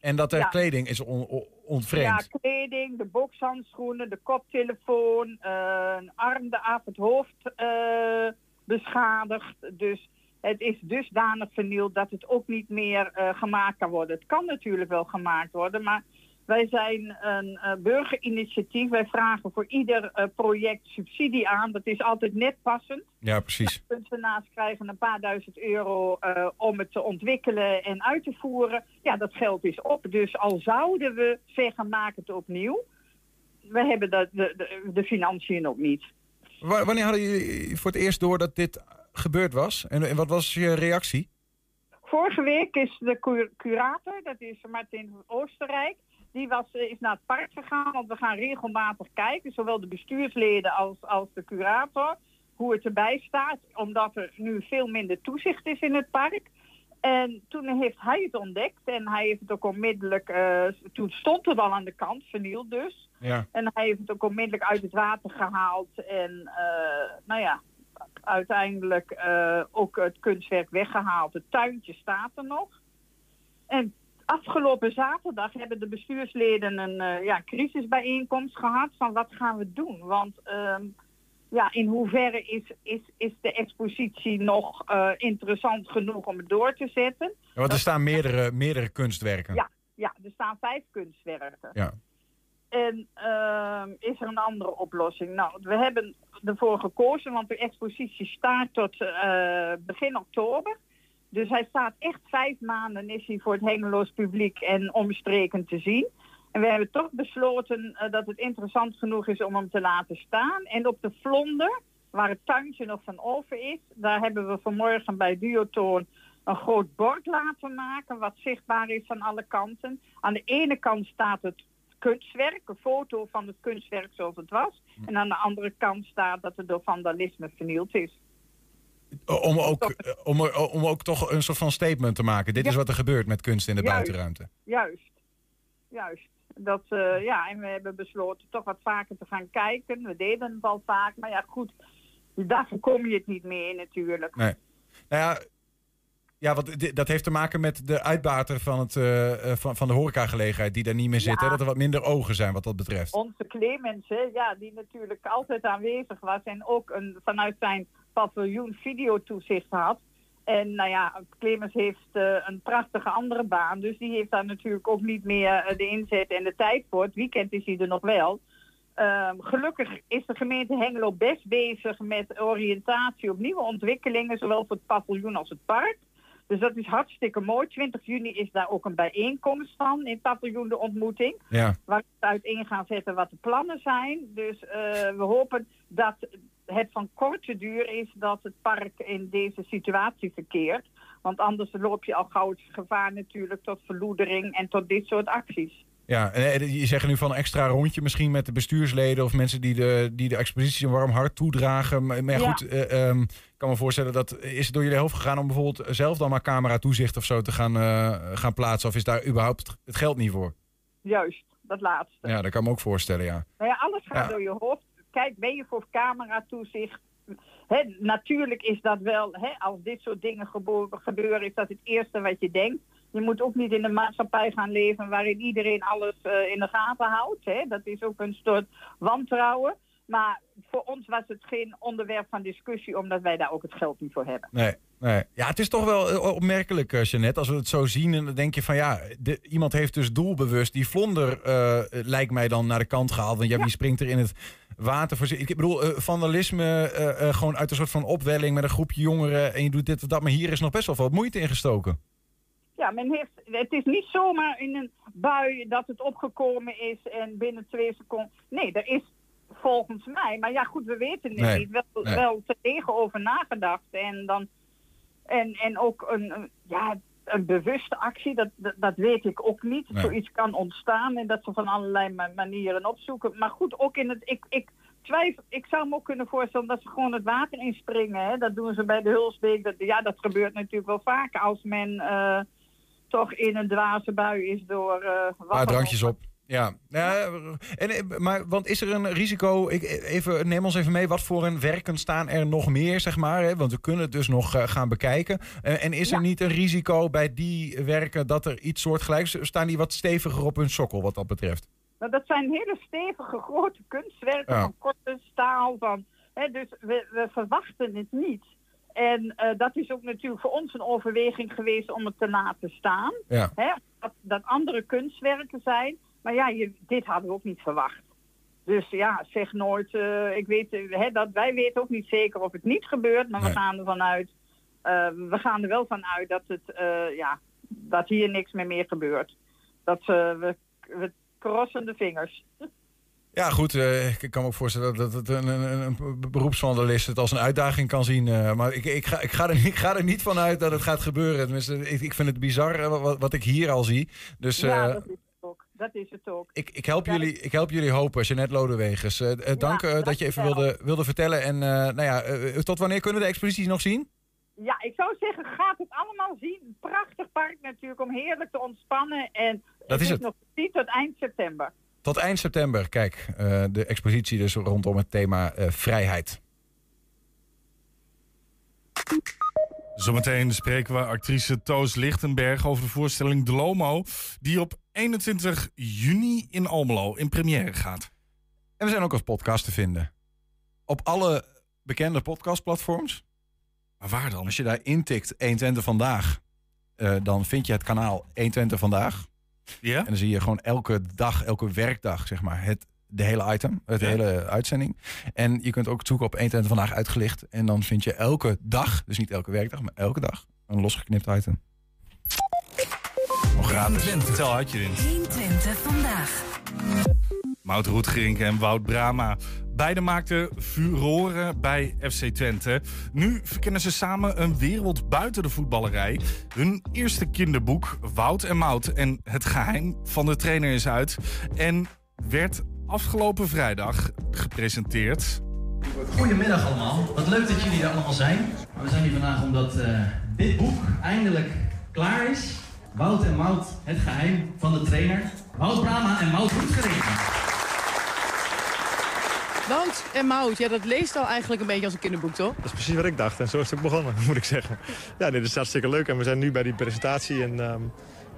En dat er Ja. kleding is on, on- Ja, ontvreemd. kleding, de bokshandschoenen, de koptelefoon, eh, een arm eraf, het hoofd eh, beschadigd. Dus het is dusdanig vernield dat het ook niet meer eh, gemaakt kan worden. Het kan natuurlijk wel gemaakt worden, maar wij zijn een eh, burgerinitiatief. Wij vragen voor ieder eh, project subsidie aan. Dat is altijd net passend. Ja, precies. Kunstenaars krijgen een paar duizend euro om het te ontwikkelen en uit te voeren. Ja, dat geld is op. Dus al zouden we zeggen, maak het opnieuw. We hebben de, de, de, de financiën ook niet. Wa- Wanneer hadden jullie voor het eerst door dat dit gebeurd was? En, en wat was je reactie? Vorige week is de cu- curator, dat is Martin van Oostenrijk, die was, eh, is naar het park gegaan. Want we gaan regelmatig kijken, zowel de bestuursleden als, als de curator, hoe het erbij staat. Omdat er nu veel minder toezicht is in het park. En toen heeft hij het ontdekt en hij heeft het ook onmiddellijk, eh, toen stond het al aan de kant, vernield dus. Ja. En hij heeft het ook onmiddellijk uit het water gehaald. En eh, nou ja, uiteindelijk eh, ook het kunstwerk weggehaald. Het tuintje staat er nog. En afgelopen zaterdag hebben de bestuursleden een eh, ja, crisisbijeenkomst gehad van wat gaan we doen. Want ehm, ja, in hoeverre is, is, is de expositie nog eh, interessant genoeg om het door te zetten? Ja, want er staan meerdere, meerdere kunstwerken. Ja, ja, er staan vijf kunstwerken. Ja. En ehm, is er een andere oplossing? Nou, we hebben ervoor gekozen, want de expositie staat tot eh, begin oktober. Dus hij staat echt vijf maanden is hij voor het Hengeloos publiek en omstreken te zien. En we hebben toch besloten eh, dat het interessant genoeg is om hem te laten staan. En op de Vlonder, waar het tuintje nog van over is, daar hebben we vanmorgen bij Duotoon een groot bord laten maken, wat zichtbaar is aan alle kanten. Aan de ene kant staat het kunstwerk, een foto van het kunstwerk zoals het was. En aan de andere kant staat dat het door vandalisme vernield is. Om ook, eh, om, er- om ook toch een soort van statement te maken. Dit is wat er gebeurt met kunst in de Juist. buitenruimte. Juist, juist. Dat, eh, ja, en we hebben besloten toch wat vaker te gaan kijken. We deden het al vaak, maar ja goed, daar voorkom je het niet meer natuurlijk. Nee. Nou ja, ja want dat heeft te maken met de uitbater van, het, eh, van, van de horecagelegenheid die daar niet meer zit. Hè? Dat er wat minder ogen zijn wat dat betreft. Onze Clemens, hè, ja, die natuurlijk altijd aanwezig was en ook een, vanuit zijn paviljoen videotoezicht had. En nou ja, Clemens heeft eh, een prachtige andere baan, dus die heeft daar natuurlijk ook niet meer de inzet en de tijd voor. Het weekend is hij er nog wel. Ehm, gelukkig is de gemeente Hengelo best bezig met oriëntatie op nieuwe ontwikkelingen, zowel voor het paviljoen als het park. Dus dat is hartstikke mooi. 20 juni is daar ook een bijeenkomst van in paviljoen de ontmoeting Ja. waar we uiteen gaan zetten wat de plannen zijn. Dus eh, we hopen dat het van korte duur is dat het park in deze situatie verkeert. Want anders loop je al gauw het gevaar natuurlijk tot verloedering en tot dit soort acties. Ja, en eh, je zegt nu van een extra rondje misschien met de bestuursleden of mensen die de, die de expositie een warm hart toedragen. Maar, maar ja, goed, eh, ehm, ik kan me voorstellen dat is het door jullie hoofd gegaan om bijvoorbeeld zelf dan maar camera toezicht of zo te gaan, eh, gaan plaatsen? Of is daar überhaupt het geld niet voor? Juist, dat laatste. Ja, dat kan ik me ook voorstellen, ja. Nou ja, alles gaat Ja. door je hoofd. Kijk, ben je voor cameratoezicht? Hè, natuurlijk is dat wel, als dit soort dingen gebeuren, is dat het eerste wat je denkt. Je moet ook niet in een maatschappij gaan leven waarin iedereen alles eh, in de gaten houdt. Hè. Dat is ook een soort wantrouwen. Maar voor ons was het geen onderwerp van discussie, omdat wij daar ook het geld niet voor hebben. Nee, nee. Ja, het is toch wel eh, opmerkelijk, eh, Jeannette, als we het zo zien. En dan denk je van ja, de, iemand heeft dus doelbewust die vlonder, lijkt mij dan, naar de kant gehaald. Want ja, wie springt er in het water voor zich? Ik bedoel, vandalisme gewoon uit een soort van opwelling met een groepje jongeren. En je doet dit of dat. Maar hier is nog best wel veel moeite in gestoken. Ja, men heeft, het is niet zomaar in een bui dat het opgekomen is en binnen twee seconden. Nee, er is volgens mij, maar ja goed, we weten het Nee, niet, wel, nee. wel tegen over nagedacht. En, dan, en, en ook een, een- ja, een bewuste actie, dat, dat, dat weet ik ook niet. Nee. Zoiets kan ontstaan en dat ze van allerlei ma- manieren opzoeken. Maar goed, ook in het. Ik, ik, twijfel, ik zou me ook kunnen voorstellen dat ze gewoon het water inspringen. Hè? Dat doen ze bij de Hulsbeek. Dat, ja, dat gebeurt natuurlijk wel vaker als men eh, toch in een dwaze bui is door. eh Een paar drankjes op. Ja, ja en, eh, maar want is er een risico? Ik, eh, even, neem ons even mee, wat voor een werken staan er nog meer, zeg maar? Hè? Want we kunnen het dus nog eh, gaan bekijken. Eh, en is er niet een risico bij die werken dat er iets soortgelijks... Staan die wat steviger op hun sokkel wat dat betreft? Nou, dat zijn hele stevige grote kunstwerken Ja. van korte staal. Van, Hè, dus we, we verwachten het niet. En eh, dat is ook natuurlijk voor ons een overweging geweest om het te laten staan. Ja. Hè, dat, dat andere kunstwerken zijn. Maar ja, je, dit hadden we ook niet verwacht. Dus ja, zeg nooit. eh, ik weet, eh, hè, dat, wij weten ook niet zeker of het niet gebeurt. Maar we gaan ervan uit. we gaan er wel van uit dat, het, ja, dat hier niks meer, meer gebeurt. Dat we, we crossen de vingers. <laughs> Ja, goed. eh, ik kan me ook voorstellen dat, dat een, een, een het als een uitdaging kan zien. eh, maar ik, ik, ga, ik, ga er, niet- <laughs> ik ga er niet van uit dat het gaat gebeuren. Tenminste, ik, ik vind het bizar eh, wat, wat ik hier al zie. Dus ja, dat is het ook. Dat is het ook. ik, ik, help jullie, ik help jullie hopen, Jeanette Lodewegers. Eh, dank eh, dat je even wilde, wilde vertellen. En nou ja, tot wanneer kunnen we de exposities nog zien? Ja, ik zou zeggen, gaat het allemaal zien. Prachtig park natuurlijk om heerlijk te ontspannen. En Dat is het. nog niet tot eind september. Tot eind september, kijk, eh, de expositie dus rondom het thema eh, vrijheid. Zometeen spreken we actrice Toos Lichtenberg over de voorstelling De Lomo... die op 21 juni in Almelo in première gaat. En we zijn ook als podcast te vinden. Op alle bekende podcastplatforms. Maar waar dan? Als je daar intikt 120 vandaag, eh, dan vind je het kanaal 120 vandaag. Ja? En dan zie je gewoon elke dag, elke werkdag, zeg maar, het, de hele item, het hele uitzending. En je kunt ook zoeken op 120 vandaag uitgelicht. En dan vind je elke dag, dus niet elke werkdag, maar elke dag, een losgeknipt item. Nog gratis. Tel had je in. 120 vandaag. Mout Roetgerink en Wout Brama. Beiden maakten furoren bij FC Twente. Nu verkennen ze samen een wereld buiten de voetballerij. Hun eerste kinderboek, Wout en Mout en het geheim van de trainer is uit. En werd afgelopen vrijdag gepresenteerd. Goedemiddag allemaal. Wat leuk dat jullie er allemaal zijn. We zijn hier vandaag omdat eh, dit boek eindelijk klaar is. Wout en Mout, het geheim van de trainer. Wout Brama en Mout Roetgerink. Wout en Mout, ja, dat leest al eigenlijk een beetje als een kinderboek, toch? Dat is precies wat ik dacht en zo is het ook begonnen, <laughs> moet ik zeggen. Ja, dit is hartstikke leuk en we zijn nu bij die presentatie en ehm,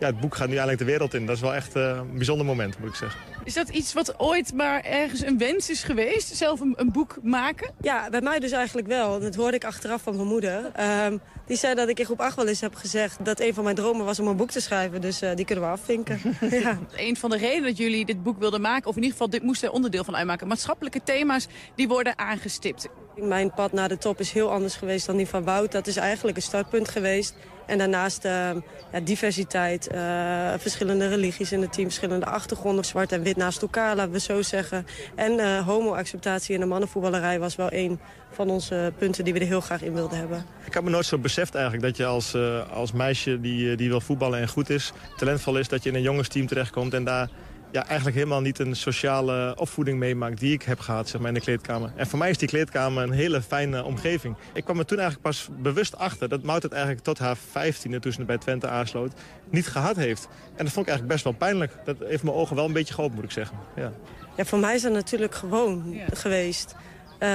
ja, het boek gaat nu eindelijk de wereld in. Dat is wel echt eh, een bijzonder moment, moet ik zeggen. Is dat iets wat ooit maar ergens een wens is geweest? Zelf een, een boek maken? Ja, bij mij dus eigenlijk wel. Dat hoorde ik achteraf van mijn moeder. Ehm, die zei dat ik in groep 8 wel eens heb gezegd dat een van mijn dromen was om een boek te schrijven. Dus eh, die kunnen we afvinken. <laughs> ja. Een van de redenen dat jullie dit boek wilden maken, of in ieder geval dit moest er onderdeel van uitmaken, maatschappelijke thema's die worden aangestipt. Mijn pad naar de top is heel anders geweest dan die van Wout. Dat is eigenlijk een startpunt geweest. En daarnaast ehm, ja, diversiteit, eh, verschillende religies in het team, verschillende achtergronden. Zwart en wit naast elkaar, laten we zo zeggen. En eh, homo-acceptatie in de mannenvoetballerij was wel een van onze punten die we er heel graag in wilden hebben. Ik had me nooit zo beseft eigenlijk dat je als, eh, als meisje die, die wil voetballen en goed is, talentvol is, dat je in een jongensteam terechtkomt en daar ja, eigenlijk helemaal niet een sociale opvoeding meemaakt die ik heb gehad zeg maar, in de kleedkamer. En voor mij is die kleedkamer een hele fijne omgeving. Ik kwam er toen eigenlijk pas bewust achter dat Mout het eigenlijk tot haar vijftiende, toen ze bij Twente aansloot, niet gehad heeft. En dat vond ik eigenlijk best wel pijnlijk. Dat heeft mijn ogen wel een beetje geopend, moet ik zeggen. Ja. Ja, voor mij is dat natuurlijk gewoon geweest. Eh,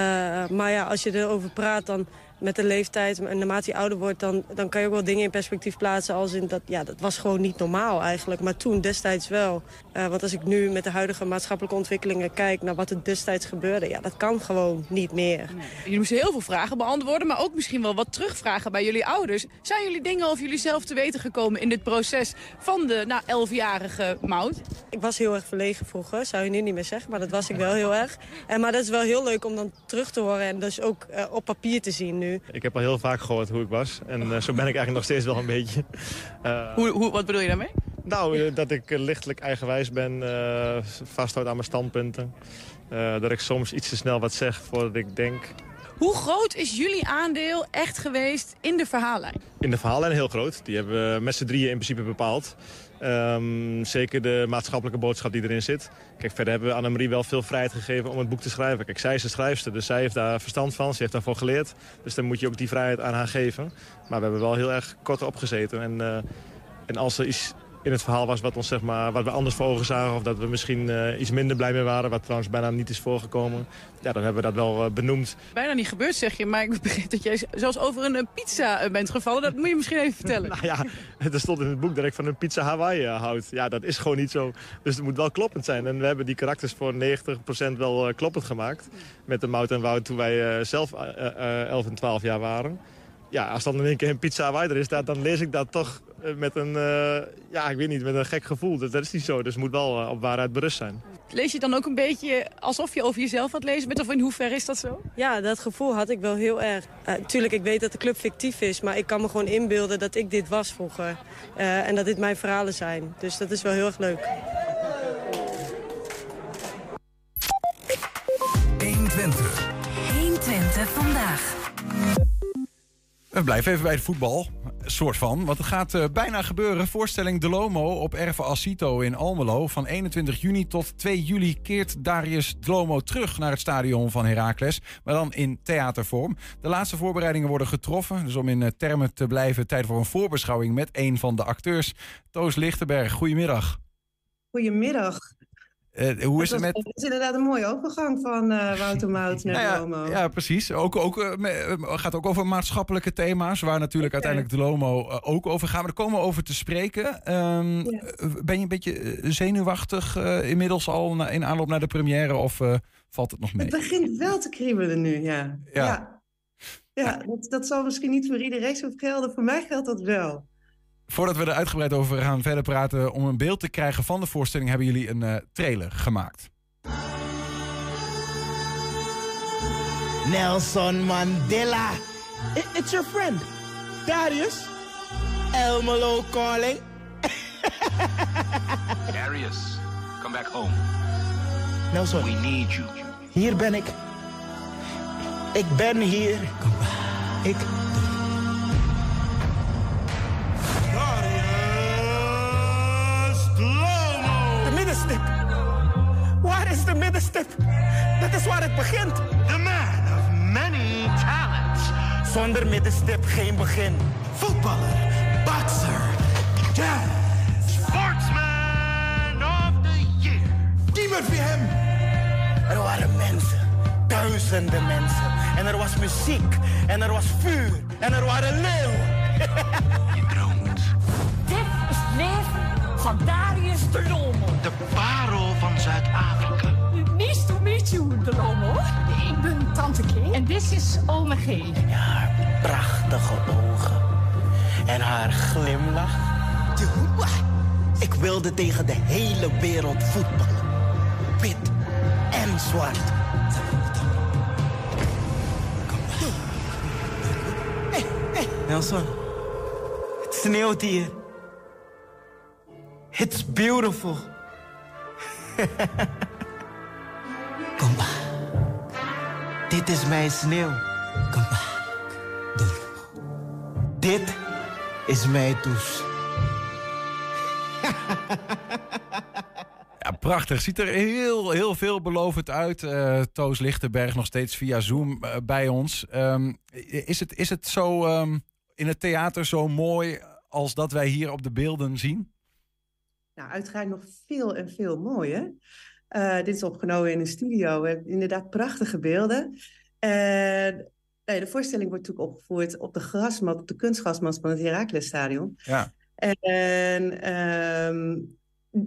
maar ja, als je erover praat, dan met de leeftijd en naarmate je ouder wordt... Dan, dan kan je ook wel dingen in perspectief plaatsen als in dat... Ja, dat was gewoon niet normaal eigenlijk, maar toen destijds wel. Eh, want als ik nu met de huidige maatschappelijke ontwikkelingen kijk... naar wat er destijds gebeurde, ja, dat kan gewoon niet meer. Jullie moesten heel veel vragen beantwoorden, maar ook misschien wel wat terugvragen bij jullie ouders. Zijn jullie dingen over jullie zelf te weten gekomen in dit proces van de nou, elfjarige Mout? Ik was heel erg verlegen vroeger, zou je nu niet meer zeggen, maar dat was ik wel heel erg. En, maar dat is wel heel leuk om dan terug te horen en dus ook eh, op papier te zien nu. Ik heb al heel vaak gehoord hoe ik was. En eh, zo ben ik eigenlijk nog steeds wel een beetje. Eh, Hoe, hoe, wat bedoel je daarmee? Nou, dat ik lichtelijk eigenwijs ben, eh vasthoud aan mijn standpunten. Eh, dat ik soms iets te snel wat zeg voordat ik denk. Hoe groot is jullie aandeel echt geweest in de verhaallijn? In de verhaallijn heel groot. Die hebben we met z'n drieën in principe bepaald. Ehm, zeker de maatschappelijke boodschap die erin zit. Kijk, verder hebben we Annemarie wel veel vrijheid gegeven om het boek te schrijven. Kijk, zij is de schrijfster, dus zij heeft daar verstand van. Ze heeft daarvoor geleerd. Dus dan moet je ook die vrijheid aan haar geven. Maar we hebben wel heel erg kort opgezeten. En, eh, en als er iets in het verhaal was wat, ons, zeg maar, wat we anders voor ogen zagen... of dat we misschien eh, iets minder blij mee waren, wat trouwens bijna niet is voorgekomen. Ja, dan hebben we dat wel eh, benoemd. Bijna niet gebeurd, zeg je. Maar ik begreep dat jij zelfs over een eh, pizza bent gevallen. Dat moet je misschien even vertellen. <laughs> nou ja, er stond in het boek dat ik van een pizza Hawaii houd. Ja, dat is gewoon niet zo. Dus het moet wel kloppend zijn. En we hebben die karakters voor 90% wel kloppend gemaakt. Met de Mout en Wout toen wij zelf eh, eh, 11 en 12 jaar waren. Ja, als dan in één keer een pizza Hawaii er is, dan, lees ik dat toch met een, eh, ja, ik weet niet, met een gek gevoel. Dat, dat is niet zo. Dus het moet wel eh, op waarheid berust zijn. Lees je dan ook een beetje alsof je over jezelf aan het lezen bent? Of in hoeverre is dat zo? Ja, dat gevoel had ik wel heel erg. Uh, tuurlijk, ik weet dat de club fictief is, maar ik kan me gewoon inbeelden dat ik dit was vroeger. Uh, en dat dit mijn verhalen zijn. Dus dat is wel heel erg leuk. 120. 120 vandaag. We blijven even bij het voetbal. Soort van. Want het gaat uh, bijna gebeuren. Voorstelling De Lomo op Erve Alcito in Almelo. Van 21 juni tot 2 juli keert Darius De Lomo terug naar het stadion van Heracles. Maar dan in theatervorm. De laatste voorbereidingen worden getroffen. Dus om in uh, termen te blijven, tijd voor een voorbeschouwing met een van de acteurs. Toos Lichtenberg, goedemiddag. Goedemiddag. Uh, hoe is het, met... Het is inderdaad een mooie overgang van uh, Wouter Mout naar <laughs> nou ja, Lomo. Ja, precies. Ook, ook, uh, gaat ook over maatschappelijke thema's, waar natuurlijk okay. uiteindelijk de Lomo ook over gaat. Maar daar komen we over te spreken. Um, ja. Ben je een beetje zenuwachtig inmiddels al in aanloop naar de première of valt het nog mee? Het begint wel te kriebelen nu, ja. Ja, ja. ja dat, dat zal misschien niet voor iedereen zo gelden. Voor mij geldt dat wel. Voordat we er uitgebreid over gaan verder praten, om een beeld te krijgen van de voorstelling, hebben jullie een uh, trailer gemaakt. Nelson Mandela. It's your friend, Darius. Elmelo calling. <laughs> Darius, come back home. Nelson. We need you. Hier ben ik. Ik ben hier. Ik. Waar is de middenstip? Dat is waar het begint. The man of many talents. Zonder middenstip geen begin. Voetballer, boxer, jazz. Sportsman of the year. Niemand wie hem. Er waren mensen, duizenden mensen. En er was muziek, en er was vuur, en er waren leeuwen. <laughs> Je droomt. Van Darius de Lomo. De parel van Zuid-Afrika. Nice to meet you, de Lomo. Ik ben Tante K. En dit is Ome G. En haar prachtige ogen. En haar glimlach. Ik wilde tegen de hele wereld voetballen. Wit en zwart. Hey, hey, Nelson. Het sneeuwt hier. It's beautiful. Kom maar. Dit is mijn sneeuw. Kom maar. Dit is mijn toes. Ja, prachtig. Ziet er heel, heel veelbelovend uit. Uh, Toos Lichtenberg nog steeds via Zoom uh, bij ons. Um, is, het, is het zo um, in het theater zo mooi als dat wij hier op de beelden zien? Nou, uiteraard nog veel en veel mooier. Uh, dit is opgenomen in een studio. We hebben inderdaad prachtige beelden. Nee, de voorstelling wordt natuurlijk opgevoerd op de grasmat, op de kunstgrasmat van het Heraclesstadion. Ja. En um,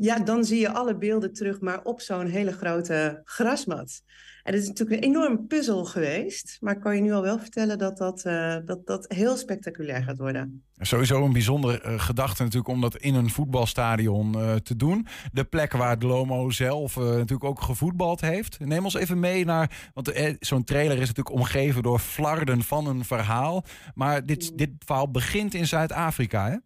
ja, dan zie je alle beelden terug, maar op zo'n hele grote grasmat. En het is natuurlijk een enorm puzzel geweest. Maar ik kan je nu al wel vertellen dat dat, uh, dat, dat heel spectaculair gaat worden. Sowieso een bijzondere uh, gedachte natuurlijk om dat in een voetbalstadion uh, te doen. De plek waar Lomo zelf natuurlijk ook gevoetbald heeft. Neem ons even mee naar... Want zo'n trailer is natuurlijk omgeven door flarden van een verhaal. Maar dit, dit verhaal begint in Zuid-Afrika, hè?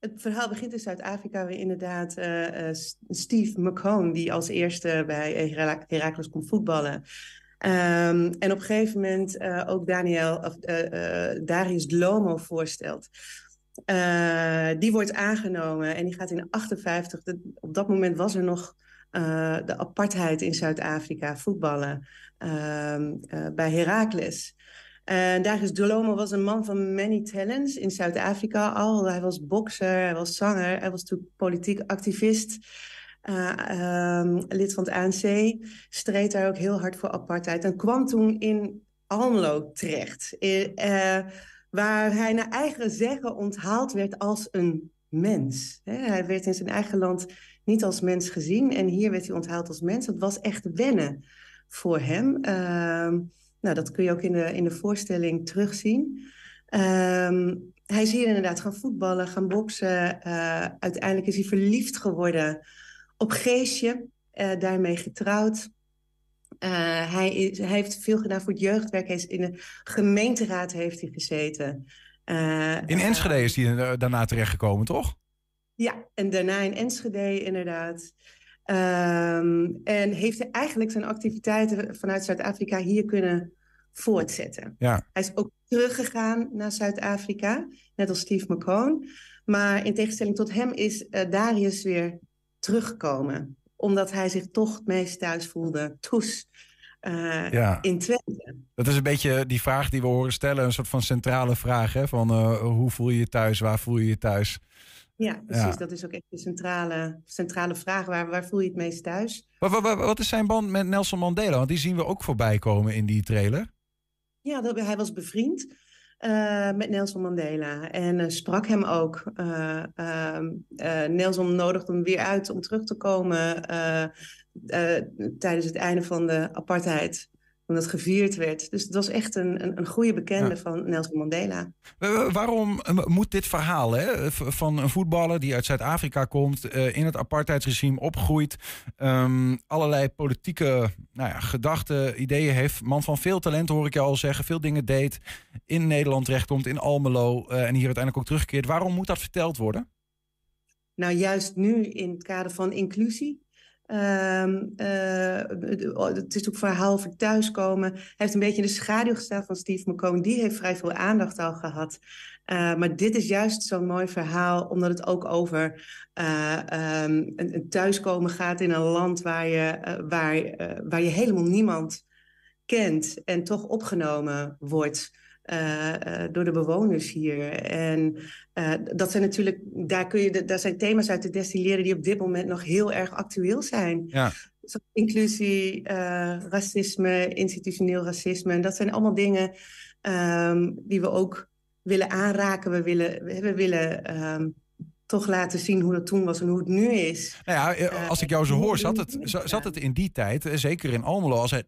Het verhaal begint in Zuid-Afrika, waar inderdaad uh, uh, Steve McCone, die als eerste bij Heracles komt voetballen. Um, en op een gegeven moment uh, ook Daniel, of, Darius Lomo voorstelt. die wordt aangenomen en die gaat in 58, de, op dat moment was er nog de apartheid in Zuid-Afrika, voetballen bij Heracles. En Darius Dolomo was een man van many talents in Zuid-Afrika al. Hij was bokser, hij was zanger, hij was natuurlijk politiek activist. eh, ehm, lid van het ANC, streed daar ook heel hard voor apartheid. En kwam toen in Almelo terecht. eh, eh, waar hij naar eigen zeggen onthaald werd als een mens. Hij werd in zijn eigen land niet als mens gezien. En hier werd hij onthaald als mens. Dat was echt wennen voor hem. Ehm, nou, dat kun je ook in de, in de voorstelling terugzien. Ehm, hij is hier inderdaad gaan voetballen, gaan boksen. Eh, uiteindelijk is hij verliefd geworden op Geesje. eh, daarmee getrouwd. Eh, hij, is, hij heeft veel gedaan voor het jeugdwerk. Hij is in de gemeenteraad heeft hij gezeten. In Enschede is hij daarna terechtgekomen, toch? ja, en daarna in Enschede inderdaad. Ehm, en heeft hij eigenlijk zijn activiteiten vanuit Zuid-Afrika hier kunnen voortzetten. Ja. Hij is ook teruggegaan naar Zuid-Afrika, net als Steve McCone. Maar in tegenstelling tot hem is eh, Darius weer teruggekomen. Omdat hij zich toch het meest thuis voelde, toes, Ja. in Twente. Dat is een beetje die vraag die we horen stellen. Een soort van centrale vraag. Hè? Van eh, hoe voel je je thuis? Waar voel je je thuis? Ja, precies. Ja. Dat is ook echt de centrale, centrale vraag. Waar, waar voel je het meest thuis? Wat, wat, wat- wat is zijn band met Nelson Mandela? Want die zien we ook voorbij komen in die trailer. Ja, dat, hij was bevriend eh, met Nelson Mandela en eh, sprak hem ook. Eh, ehm, eh, Nelson nodigde hem weer uit om terug te komen tijdens het einde van de apartheid, toen dat gevierd werd. Dus het was echt een, een, een goede bekende Ja. van Nelson Mandela. Waarom eh, moet dit verhaal hè, van een voetballer die uit Zuid-Afrika komt, eh, in het apartheidsregime opgroeit, ehm, allerlei politieke nou ja, gedachten, ideeën heeft, man van veel talent hoor ik je al zeggen, veel dingen deed, in Nederland terechtkomt, in Almelo eh, en hier uiteindelijk ook terugkeert. Waarom moet dat verteld worden? Nou, juist nu in het kader van inclusie. Ehm, eh, het is ook een verhaal over thuiskomen. Hij heeft een beetje in de schaduw gestaan van Steve McCone. Die heeft vrij veel aandacht al gehad. Eh, maar dit is juist zo'n mooi verhaal, omdat het ook over eh, ehm, een, een thuiskomen gaat in een land waar je, waar, waar je helemaal niemand kent en toch opgenomen wordt. Eh, eh, door de bewoners hier. En eh, dat zijn natuurlijk, daar, kun je, de- daar zijn thema's uit te destilleren die op dit moment nog heel erg actueel zijn. Ja. Zoals inclusie, racisme, institutioneel racisme. En dat zijn allemaal dingen ehm, die we ook willen aanraken. We willen, we willen ehm, toch laten zien hoe dat toen was en hoe het nu is. Nou ja, als ik jou zo hoor, zat het, za- zat het in die tijd, zeker in Almelo, als eh,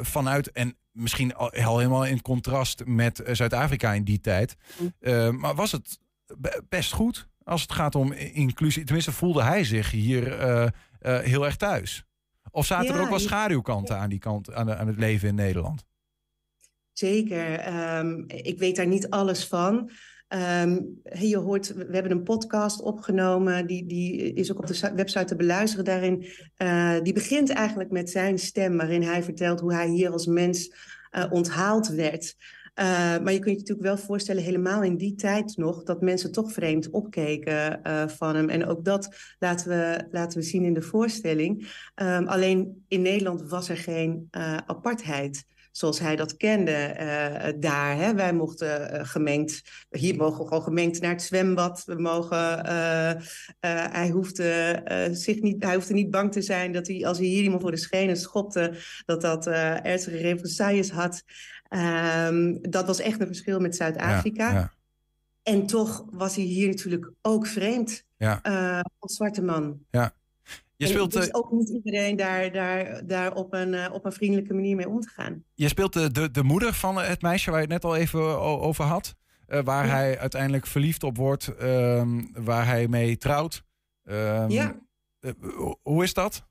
vanuit en misschien al, al helemaal in contrast met eh, Zuid-Afrika in die tijd, eh, maar was het be- best goed als het gaat om inclusie? Tenminste, voelde hij zich hier eh, heel erg thuis? Of zaten er ook wel schaduwkanten aan die kant, aan, de- aan het leven in Nederland? Zeker. Ehm, ik weet daar niet alles van. Ehm, je hoort, we hebben een podcast opgenomen, die, die is ook op de si- website te beluisteren. Daarin, eh, die begint eigenlijk met zijn stem, waarin hij vertelt hoe hij hier als mens eh, onthaald werd. Eh, maar je kunt je natuurlijk wel voorstellen, helemaal in die tijd nog, dat mensen toch vreemd opkeken van hem. En ook dat laten we, laten we zien in de voorstelling. Ehm, alleen in Nederland was er geen apartheid zoals hij dat kende eh, daar. Hè. Wij mochten eh, gemengd, hier mogen we gewoon gemengd naar het zwembad. We mogen, eh, hij, hoefde, zich niet, hij hoefde niet bang te zijn dat hij, als hij hier iemand voor de schenen schopte, dat dat ernstige represailles had. Ehm, dat was echt een verschil met Zuid-Afrika. Ja, ja. En toch was hij hier natuurlijk ook vreemd Ja. als zwarte man. Ja. Je En speelt, het is eh, ook niet iedereen daar, daar, daar op, een, eh, op een vriendelijke manier mee om te gaan. Je speelt de, de, de moeder van het meisje waar je het net al even over had. eh, waar Ja. hij uiteindelijk verliefd op wordt. ehm, waar hij mee trouwt. Ehm, Ja. eh, ho- hoe is dat?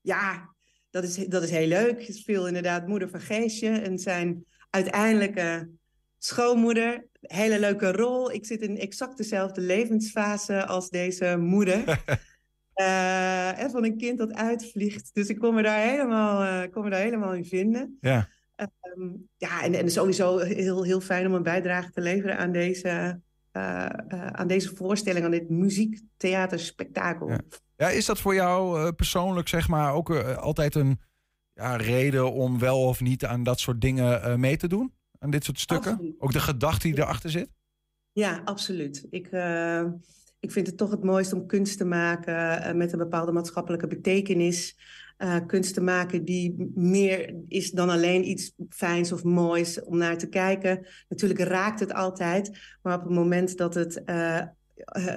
Ja, dat is, dat is heel leuk. Ik speel inderdaad moeder van Geesje en zijn uiteindelijke schoonmoeder. Hele leuke rol. Ik zit in exact dezelfde levensfase als deze moeder. <laughs> Eh, en van een kind dat uitvliegt. Dus ik kon me daar helemaal, eh, kon me daar helemaal in vinden. Ja. Ehm, ja, en, en sowieso heel, heel fijn om een bijdrage te leveren aan deze, eh, aan deze voorstelling, aan dit muziektheaterspektakel. Ja. Ja, is dat voor jou persoonlijk zeg maar ook altijd een ja, reden om wel of niet aan dat soort dingen mee te doen? aan dit soort stukken? Absoluut. Ook de gedachte die erachter zit? Ja, absoluut. Ik, ik vind het toch het mooist om kunst te maken eh, met een bepaalde maatschappelijke betekenis. Eh, kunst te maken die meer is dan alleen iets fijns of moois om naar te kijken. Natuurlijk raakt het altijd, maar op het moment dat het eh,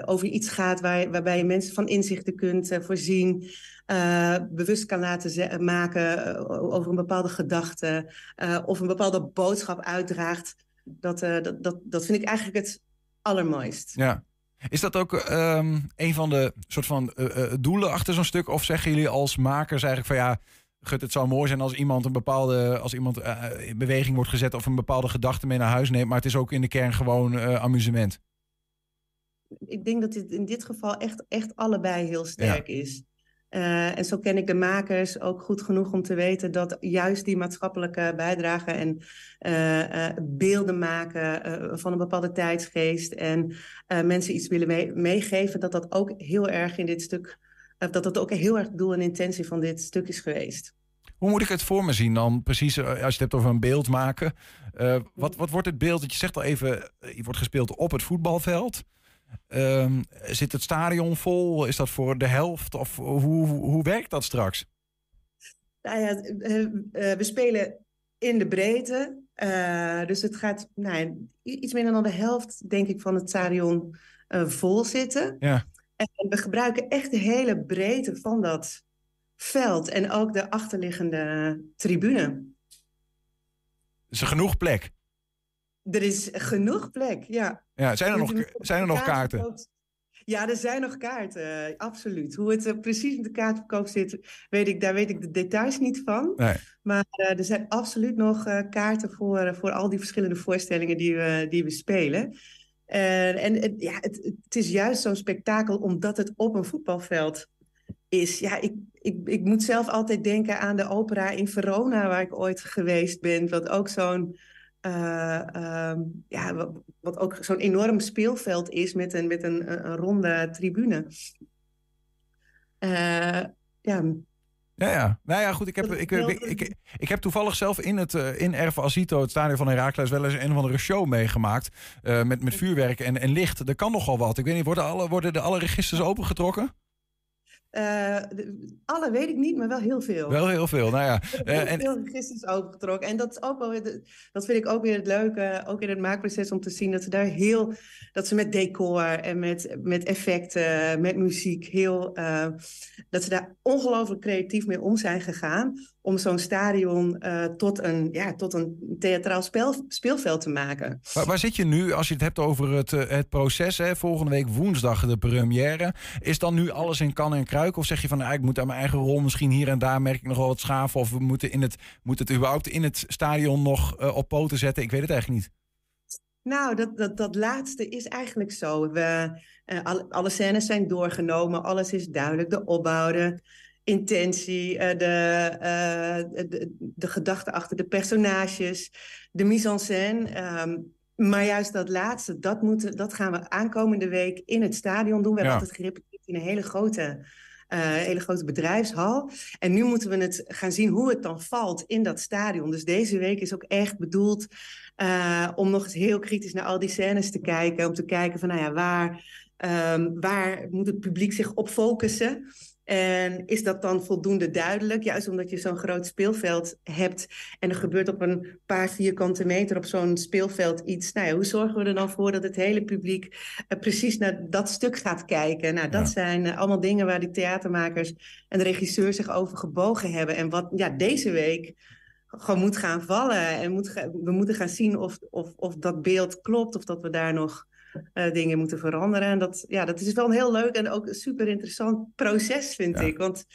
over iets gaat waar, waarbij je mensen van inzichten kunt voorzien, bewust kan laten maken over een bepaalde gedachte of een bepaalde boodschap uitdraagt, dat, dat, dat, dat vind ik eigenlijk het allermooist. Ja. Is dat ook ehm, een van de soort van eh, eh, doelen achter zo'n stuk? Of zeggen jullie als makers eigenlijk van ja, gut, het zou mooi zijn als iemand een bepaalde, als iemand eh, in beweging wordt gezet of een bepaalde gedachte mee naar huis neemt, maar het is ook in de kern gewoon amusement. ik denk dat dit in dit geval echt, echt allebei heel sterk is. Eh, en zo ken ik de makers ook goed genoeg om te weten dat juist die maatschappelijke bijdrage en eh, eh, beelden maken van een bepaalde tijdsgeest en mensen iets willen mee- meegeven, dat dat ook heel erg in dit stuk, dat dat ook heel erg doel en intentie van dit stuk is geweest. Hoe moet ik het voor me zien dan? Precies, als je het hebt over een beeld maken. Wat, wat wordt het beeld? Dat je zegt al even, je wordt gespeeld op het voetbalveld. Ehm, zit het stadion vol? Is dat voor de helft? Of hoe, hoe, werkt dat straks? Nou ja, eh, eh, we spelen in de breedte. eh, dus het gaat nou, iets minder dan de helft, denk ik, van het stadion vol zitten. Ja. En we gebruiken echt de hele breedte van dat veld en ook de achterliggende tribune. Is er genoeg plek? Er is genoeg plek, ja. Ja, zijn er nog, zijn er nog kaarten? Ja, er zijn nog kaarten, eh, absoluut. Hoe het eh, precies met de kaartverkoop zit, weet ik, daar weet ik de details niet van. Nee. Maar eh, er zijn absoluut nog kaarten voor, voor al die verschillende voorstellingen die we, die we spelen. En het- ja, het, het is juist zo'n spektakel omdat het op een voetbalveld is. Ja, ik, ik, ik moet zelf altijd denken aan de opera in Verona, waar ik ooit geweest ben. Wat ook zo'n eh, ehm, ja, wat, ook zo'n enorm speelveld is met een, met een, een, ronde tribune. Eh, ja, Ja, ja. Nou ja, goed. Ik heb, ik, ik, ik, ik, heb toevallig zelf in, het, eh, in Erve Azito, het stadion van Herakles, wel eens een of andere show meegemaakt. met, met vuurwerk en, en licht. Er kan nogal wat. Ik weet niet, worden, alle, worden de alle registers opengetrokken? Eh, de- alle weet ik niet, maar wel heel veel. Wel heel veel. Nou ja. <laughs> Heel eh, en, veel registers opengetrokken. En dat, is ook wel, weer dat vind ik ook weer het leuke, ook in het maakproces, om te zien dat ze daar heel, dat ze met decor en met, met effecten, met muziek, heel, eh, dat ze daar ongelooflijk creatief mee om zijn gegaan. Om zo'n stadion eh, tot, een, ja, tot een theatraal speelveld te maken. waar, waar zit je nu als je het hebt over het, eh, het proces? Hè? Volgende week woensdag de première. Is dan nu alles in kan en kruik? Of zeg je van nou, ik moet aan mijn eigen rol misschien hier en daar merk ik nog wel wat schaven? Of we moeten in het, moet het überhaupt in het stadion nog eh, op poten zetten? Ik weet het eigenlijk niet. Nou, dat, dat, dat laatste is eigenlijk zo. We, alle, alle scènes zijn doorgenomen, alles is duidelijk. De opbouw, de intentie, eh, de, eh, de, de gedachte achter de personages, de mise en scène. ehm, maar juist dat laatste, dat, moeten, dat gaan we aankomende week in het stadion doen. We hebben altijd gerepeteerd in een hele grote, eh, hele grote bedrijfshal. En nu moeten we het gaan zien hoe het dan valt in dat stadion. Dus deze week is ook echt bedoeld om nog eens heel kritisch naar al die scènes te kijken. Om te kijken van, nou ja, waar, ehm, waar moet het publiek zich op focussen? En is dat dan voldoende duidelijk? Juist omdat je zo'n groot speelveld hebt en er gebeurt op een paar vierkante meter op zo'n speelveld iets. Nou ja, hoe zorgen we er dan voor dat het hele publiek eh, precies naar dat stuk gaat kijken? Nou, dat zijn eh, allemaal dingen waar die theatermakers en de regisseur zich over gebogen hebben. En wat ja, deze week gewoon moet gaan vallen. En moet we moeten gaan zien of, of, of dat beeld klopt, of dat we daar nog eh, dingen moeten veranderen. En dat, ja, dat is wel een heel leuk en ook een super interessant proces, vind ik. Want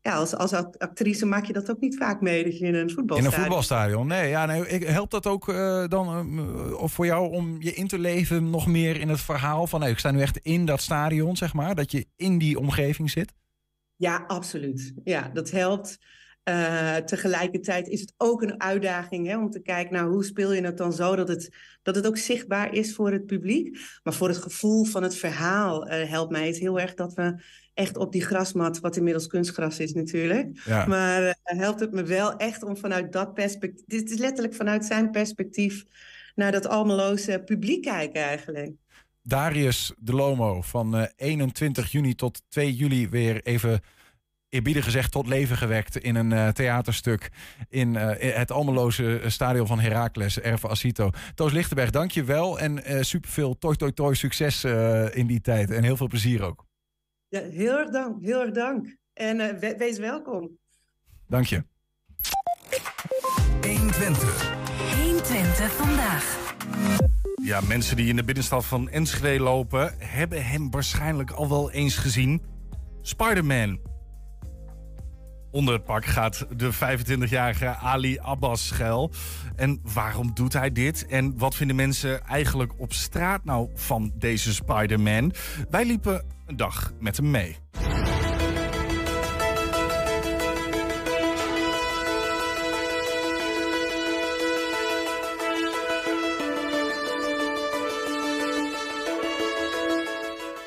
ja, als, als act- actrice maak je dat ook niet vaak mee, dat je in een In voetbalstadion... een voetbalstadion. Nee, ja, nee, helpt dat ook eh, dan of voor jou om je in te leven nog meer in het verhaal van... Nee, ik sta nu echt in dat stadion, zeg maar. Dat je in die omgeving zit. Ja, absoluut. Ja, dat helpt. Eh, tegelijkertijd is het ook een uitdaging hè, om te kijken naar hoe speel je het dan zo dat het, dat het ook zichtbaar is voor het publiek. Maar voor het gevoel van het verhaal eh, helpt mij het heel erg dat we echt op die grasmat, wat inmiddels kunstgras is natuurlijk. Ja. Maar eh, helpt het me wel echt om vanuit dat perspectief, dit is letterlijk vanuit zijn perspectief, naar dat almeloze publiek kijken eigenlijk. Darius de Lomo van eh, 21 juni tot 2 juli weer even eerbiedig gezegd tot leven gewekt in een eh, theaterstuk in eh, in het almeloze stadion van Heracles, Erve Asito. Toos Lichtenberg, dank je wel en eh superveel toi toi toi succes eh, in die tijd en heel veel plezier ook. Ja, heel erg dank, heel erg dank. En eh, we- wees welkom. Dank je. 120. 120 vandaag. Ja, mensen die in de binnenstad van Enschede lopen... hebben hem waarschijnlijk al wel eens gezien. Spider-Man. Onder het pak gaat de 25-jarige Ali Abbas schuil. En waarom doet hij dit? En wat vinden mensen eigenlijk op straat nou van deze Spider-Man? Wij liepen een dag met hem mee.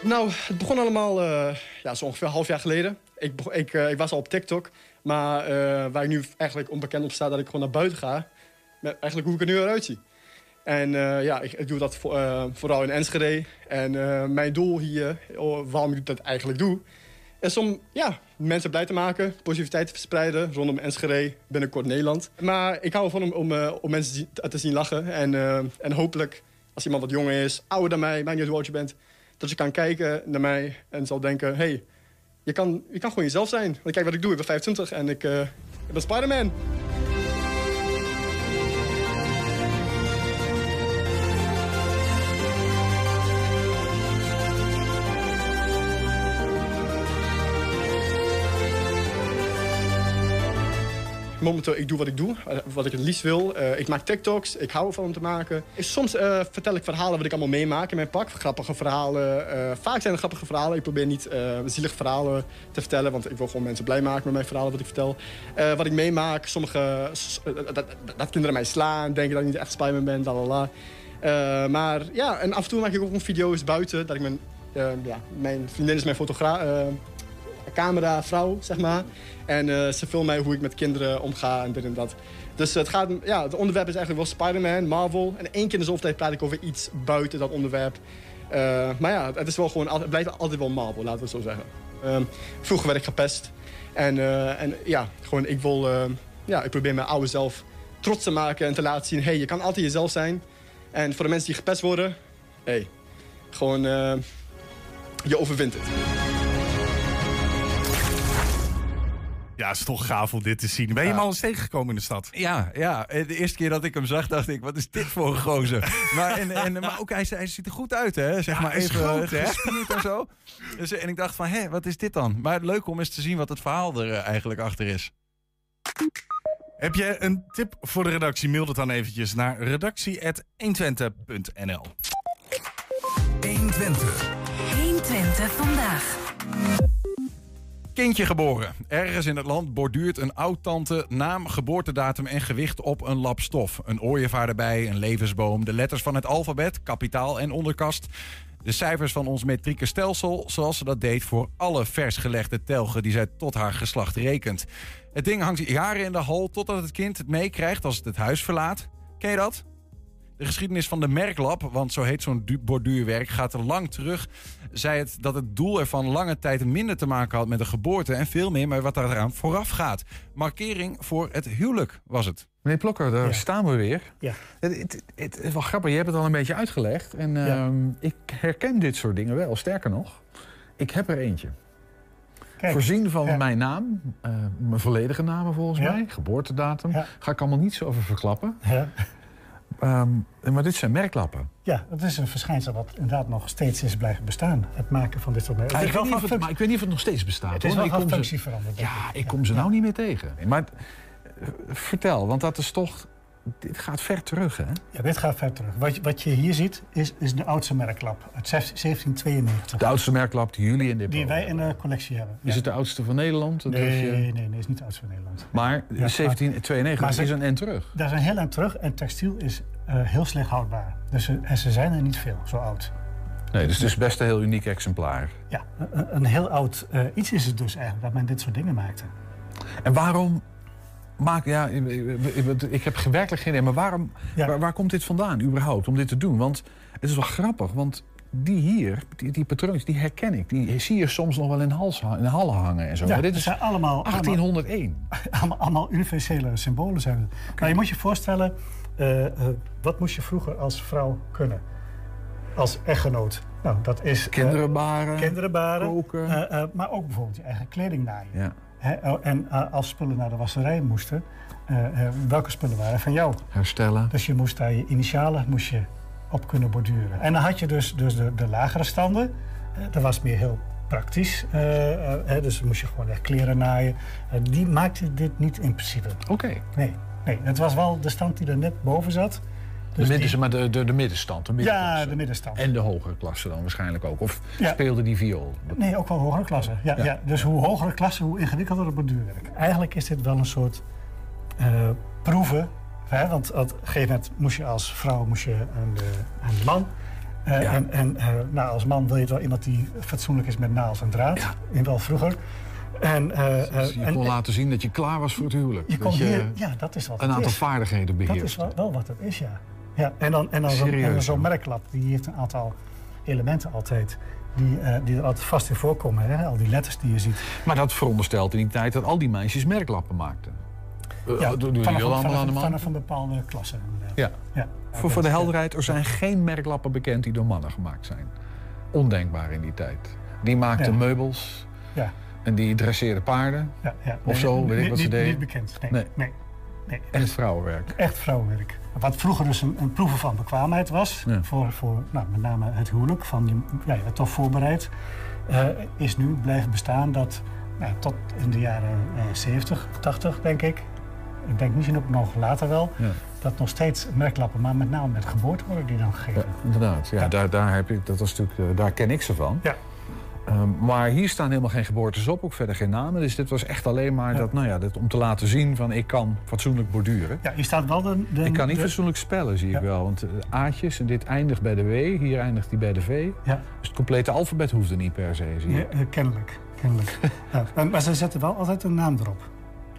Nou, het begon allemaal eh, ja, zo ongeveer een half jaar geleden. Ik, ik, eh, ik was al op TikTok, maar eh, waar ik nu eigenlijk onbekend op sta... dat ik gewoon naar buiten ga, met eigenlijk hoe ik er nu eruit zie. En eh, ja, ik, doe dat voor, vooral in Enschede. En mijn doel hier, oh, waarom ik dat eigenlijk doe... is om ja, mensen blij te maken, positiviteit te verspreiden... rondom Enschede, binnenkort Nederland. Maar ik hou ervan om, om, om mensen te zien lachen. En, en hopelijk, als iemand wat jonger is, ouder dan mij... maakt niet hoe bent dat je kan kijken naar mij en zal denken... hey, je, kan, je kan gewoon jezelf zijn. Want kijk wat ik doe, ik ben 25 en ik, eh, ik ben Spider-Man. Momenteel, ik doe wat ik doe, eh, wat ik het liefst wil. Eh, ik maak TikToks, ik hou ervan om te maken. Soms eh, vertel ik verhalen wat ik allemaal meemaak in mijn pak. Grappige verhalen. vaak zijn het grappige verhalen. Ik probeer niet zielige verhalen te vertellen, want ik wil gewoon mensen blij maken met mijn verhalen wat ik vertel. Wat ik meemaak, sommige... dat, dat, kinderen mij slaan, denken dat ik niet echt Spider-Man ben, la la la. Eh, maar ja, en af en toe maak ik ook gewoon video's buiten. Dat ik mijn, ja, mijn vriendin is mijn fotograaf cameravrouw, zeg maar. En eh, ze filmt mij hoe ik met kinderen omga en dit en dat. Dus het, gaat, ja, het onderwerp is eigenlijk wel Spider-Man, Marvel. En één keer in de zoveel tijd praat ik over iets buiten dat onderwerp. Eh, maar ja, het, is wel gewoon, het blijft altijd wel Marvel, laten we zo zeggen. Ehm, vroeger werd ik gepest. En, eh, en ja, gewoon, ik wil... ja, ik probeer mijn oude zelf trots te maken en te laten zien... hey, je kan altijd jezelf zijn. En voor de mensen die gepest worden... hey, gewoon... je overwint het. Ja, het is toch gaaf om dit te zien. Ben je hem al eens tegengekomen in de stad? Ja, ja, eh, de eerste keer dat ik hem zag, dacht ik, wat is dit voor een gozer? maar, en, en, maar ook, hij, hij ziet er goed uit, hè? Zeg Ja, maar even groot, hè? gespierd en zo. Dus, en ik dacht van, hé, wat is dit dan? Maar leuk om eens te zien wat het verhaal er eh, eigenlijk achter is. Heb je een tip voor de redactie? Mail het dan eventjes naar redactie.120.nl 120. 120 vandaag. Kindje geboren. Ergens in het land borduurt een oud-tante naam, geboortedatum en gewicht op een lap stof. Een ooievaar erbij, een levensboom, de letters van het alfabet, kapitaal en onderkast. De cijfers van ons metrieke stelsel, zoals ze dat deed voor alle vers gelegde telgen die zij tot haar geslacht rekent. Het ding hangt jaren in de hal totdat het kind het meekrijgt als het het huis verlaat. Ken je dat? De geschiedenis van de merklap, want zo heet zo'n du- borduurwerk, gaat er lang terug. Zei het dat het doel ervan lange tijd minder te maken had met de geboorte en veel meer met wat daar eraan vooraf gaat. Markering voor het huwelijk was het. Meneer Plokker, daar staan we weer. Ja. Het, het, het is wel grappig, je hebt het al een beetje uitgelegd. En ehm, ik herken dit soort dingen wel. Sterker nog, ik heb er eentje. Kijk, Voorzien van ja. mijn naam, eh, mijn volledige naam volgens Ja. mij, geboortedatum. Ga ik allemaal niet zo over verklappen. Ehm, maar dit zijn merklappen. Ja, dat is een verschijnsel wat inderdaad nog steeds is blijven bestaan. Het maken van dit soort merken. Het ik weet wel niet of van het, maar ik weet niet of het nog steeds bestaat. Het is hoor. wel van functie veranderd. Ja, ik. ik kom ze nou niet meer tegen. Maar eh, vertel, want dat is toch dit gaat ver terug, hè? Ja, dit gaat ver terug. Wat, je- wat je hier ziet, is, is de oudste merklap uit 1792. De oudste merklap die jullie in dit Die wij in de collectie hebben. Is het de oudste van Nederland? Dat Nee, je- nee, nee, is niet de oudste van Nederland. Maar Ja, 1792 maar ze- is een end terug. Dat is een heel eind terug en textiel is eh, heel slecht houdbaar. Dus ze- en ze zijn er niet veel, zo oud. Nee, dus het is best een heel uniek exemplaar. Ja, een, een heel oud eh, iets is het dus eigenlijk, dat men dit soort dingen maakte. En waarom maak ja, ik, heb werkelijk geen idee, maar waarom, waar, waar komt dit vandaan überhaupt om dit te doen? Want het is wel grappig, want die hier, die, die patroontjes, die herken ik. Die zie je soms nog wel in, hals, in de hallen hangen en zo. Ja, maar dit is zijn allemaal, 1801. <laughs> Allemaal, allemaal universele symbolen zijn het. Nou, je moet je voorstellen, eh, eh, wat moest je vroeger als vrouw kunnen? Als echtgenoot. Nou, dat is... eh, Kinderen baren, kinderen baren, koken. maar ook bijvoorbeeld je eigen kleding naaien. Ja. Oh, en eh, als spullen naar de wasserij moesten, eh, eh, welke spullen waren van jou? Herstellen. Dus je moest daar je initialen moest je op kunnen borduren. En dan had je dus, dus de, de lagere standen. Dat was meer heel praktisch. eh, hè, dus moest je gewoon echt kleren naaien. Die maakte dit niet in principe. Oké. Nee, nee, het was wel de stand die er net boven zat. De, midden, die- maar de, de, de middenstand. De Ja, middenklasse. de middenstand. En de hogere klasse dan waarschijnlijk ook. Of Ja. speelde die viool? Nee, ook wel hogere klassen. Ja, Ja. ja. dus hoe hogere klasse, hoe ingewikkelder het borduurwerk. Eigenlijk is dit wel een soort eh, proeven. Hè? Want op een gegeven moment moest je als vrouw moest je aan, de, aan de man. Eh, Ja. En, en eh, nou, als man wil je wel iemand die fatsoenlijk is met naald en draad. In wel vroeger. En, Dus je kon en- laten zien dat je klaar was voor het huwelijk. je kon je hier, ja, dat is wat een aantal is. vaardigheden beheerst. Dat is wel, wel wat het is, ja. Ja en dan, en dan zo'n Serieus, en dan zo'n hoor. merklap, die heeft een aantal elementen altijd. Die, eh, die er altijd vast in voorkomen. Hè? Al die letters die je ziet. Maar dat veronderstelt in die tijd dat al die meisjes merklappen maakten. Eh, Ja, doen vanaf, allemaal vanaf, aan de man? vanaf een bepaalde klasse. inderdaad. Ja. Ja. Voor, voor de helderheid, er zijn geen merklappen bekend die door mannen gemaakt zijn. Ondenkbaar in die tijd. Die maakten Ja. meubels Ja. en die dresseerden paarden. Ja, ja. Of Nee, zo, weet ik wat ze deden. Niet bekend, nee. Nee. nee. Nee. Echt vrouwenwerk. Echt vrouwenwerk. Wat vroeger dus een, een proeven van bekwaamheid was, Ja. voor, voor nou, met name het huwelijk, van je, ja, je toch voorbereid, eh, is nu blijven bestaan dat nou, tot in de jaren eh 70, 80 denk ik, ik denk misschien ook nog later wel, Ja. dat nog steeds merklappen, maar met name met geboorte worden die dan gegeven. Ja, inderdaad. Ja, Daar, daar, heb ik, dat was natuurlijk, eh, daar ken ik ze van. Ja. Ehm, maar hier staan helemaal geen geboortes op, ook verder geen namen. Dus dit was echt alleen maar Ja. dat, nou ja, dat, om te laten zien van ik kan fatsoenlijk borduren. Ja, hier staat wel de... de ik kan niet de- fatsoenlijk spellen, zie Ja. ik wel. Want eh, A'tjes, en dit eindigt bij de W, hier eindigt die bij de V. Ja. Dus het complete alfabet hoefde niet per se, zie je. eh, kennelijk. kennelijk. <laughs> Maar ze zetten wel altijd een naam erop.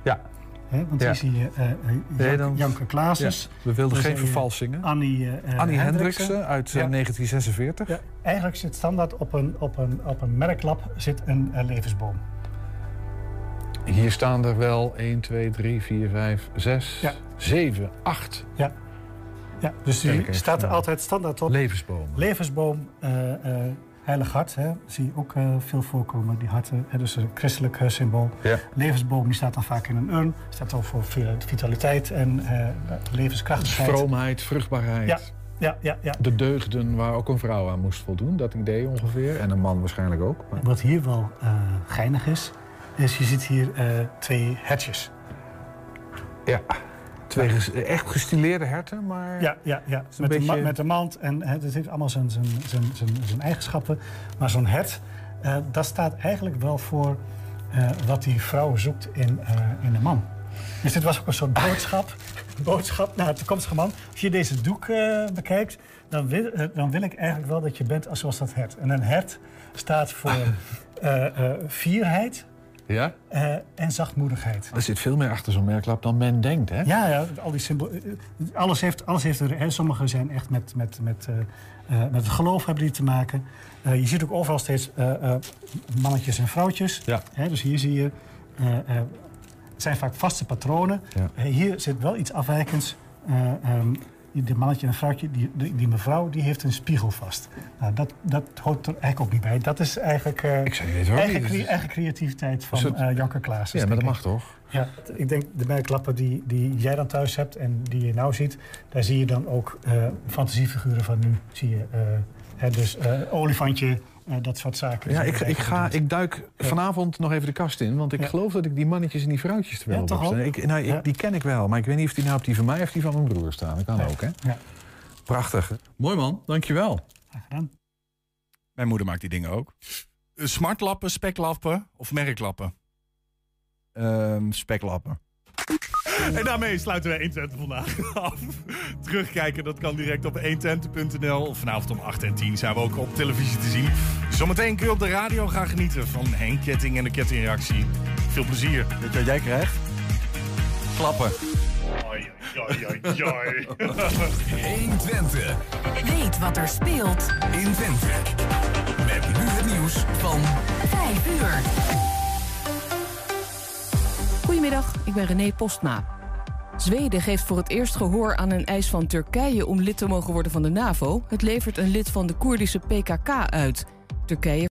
Ja. Hè, want Ja. hier zie je eh, eh, Nee, Janke Klaasens. Ja, we wilden Dan geen je vervalsingen. Annie, eh, eh, Annie Hendriksen. Uit eh, Ja. 1946. Ja, eigenlijk zit standaard op een, op een, op een merklap zit een eh, levensboom. Hier staan er wel 1, 2, 3, 4, 5, 6, Ja. 7, 8 Ja. Ja, dus die staat er altijd standaard op. levensbomen. Levensboom, eh, eh, heilig hart, hè, zie je ook eh, veel voorkomen, die harten. Hè, dus een christelijk eh, symbool. Ja. Levensboom die staat dan vaak in een urn. Staat ook voor vitaliteit en eh levenskrachtigheid. Vroomheid, vruchtbaarheid. Ja, ja, ja, ja. De deugden waar ook een vrouw aan moest voldoen, dat idee ongeveer. En een man waarschijnlijk ook. Maar... Wat hier wel eh, geinig is, is je ziet hier eh, twee hertjes. Ja, twee ges- echt gestileerde herten, maar... Ja, ja, ja. Met, de beetje- met de mand. En hè, het heeft allemaal zijn, zijn, zijn, zijn, zijn eigenschappen. Maar zo'n hert, eh, dat staat eigenlijk wel voor eh, wat die vrouw zoekt in, eh, in een man. Dus dit was ook een soort boodschap, <laughs> boodschap naar de toekomstige man. Als je deze doek bekijkt, dan wil, dan wil ik eigenlijk wel dat je bent als zoals dat hert. En een hert staat voor <laughs> fierheid Ja? eh, en zachtmoedigheid. Er zit veel meer achter zo'n merklap dan men denkt, hè? Ja, ja al die symbolen. Alles heeft, alles heeft er. Hè, sommige zijn echt met, met, met, eh, eh, met het geloof hebben die te maken. Eh, je ziet ook overal steeds eh, eh, mannetjes en vrouwtjes. Ja. Hè, dus hier zie je. eh, eh, het zijn vaak vaste patronen. Ja. Eh, hier zit wel iets afwijkends. Eh, de mannetje en vrouwtje, die, die, die mevrouw, die heeft een spiegel vast. Nou, dat, dat hoort er eigenlijk ook niet bij. Dat is eigenlijk, eh, Ik waarom eigen, cre- eigen creativiteit van eh Janker Klaas. Ja, maar dat mag toch? Ja, ik denk de merklappen die, die jij dan thuis hebt en die je nou ziet, daar zie je dan ook eh, fantasiefiguren van nu. Zie je, eh, hè, dus eh, olifantje eh, dat soort zaken. Ja, ik, ik, ga, ik duik vanavond nog even de kast in. Want ik Ja. geloof dat ik die mannetjes en die vrouwtjes er wel Ja, toch. Ik, nou, ik, Ja. Die ken ik wel, maar ik weet niet of die nou op die van mij of die van mijn broer staan. Dat kan ook, hè? Ja. Prachtig. Mooi man, dankjewel. Mijn moeder maakt die dingen ook. Smartlappen, speklappen of merklappen? Ehm, speklappen. En daarmee sluiten we 120 vandaag <laughs> af. Terugkijken, dat kan direct op 120.nl. Vanavond om 8 en 10 zijn we ook op televisie te zien. Zometeen kun je op de radio gaan genieten van Henk Ketting en de kettingreactie. Veel plezier. Weet je wat jij krijgt? Klappen. Oi, oi, oi, oi. 120. Weet wat er speelt in Twente. Met nu het nieuws van 5 uur. Goedemiddag, ik ben René Postma. Zweden geeft voor het eerst gehoor aan een eis van Turkije om lid te mogen worden van de NAVO. Het levert een lid van de Koerdische PKK uit. Turkije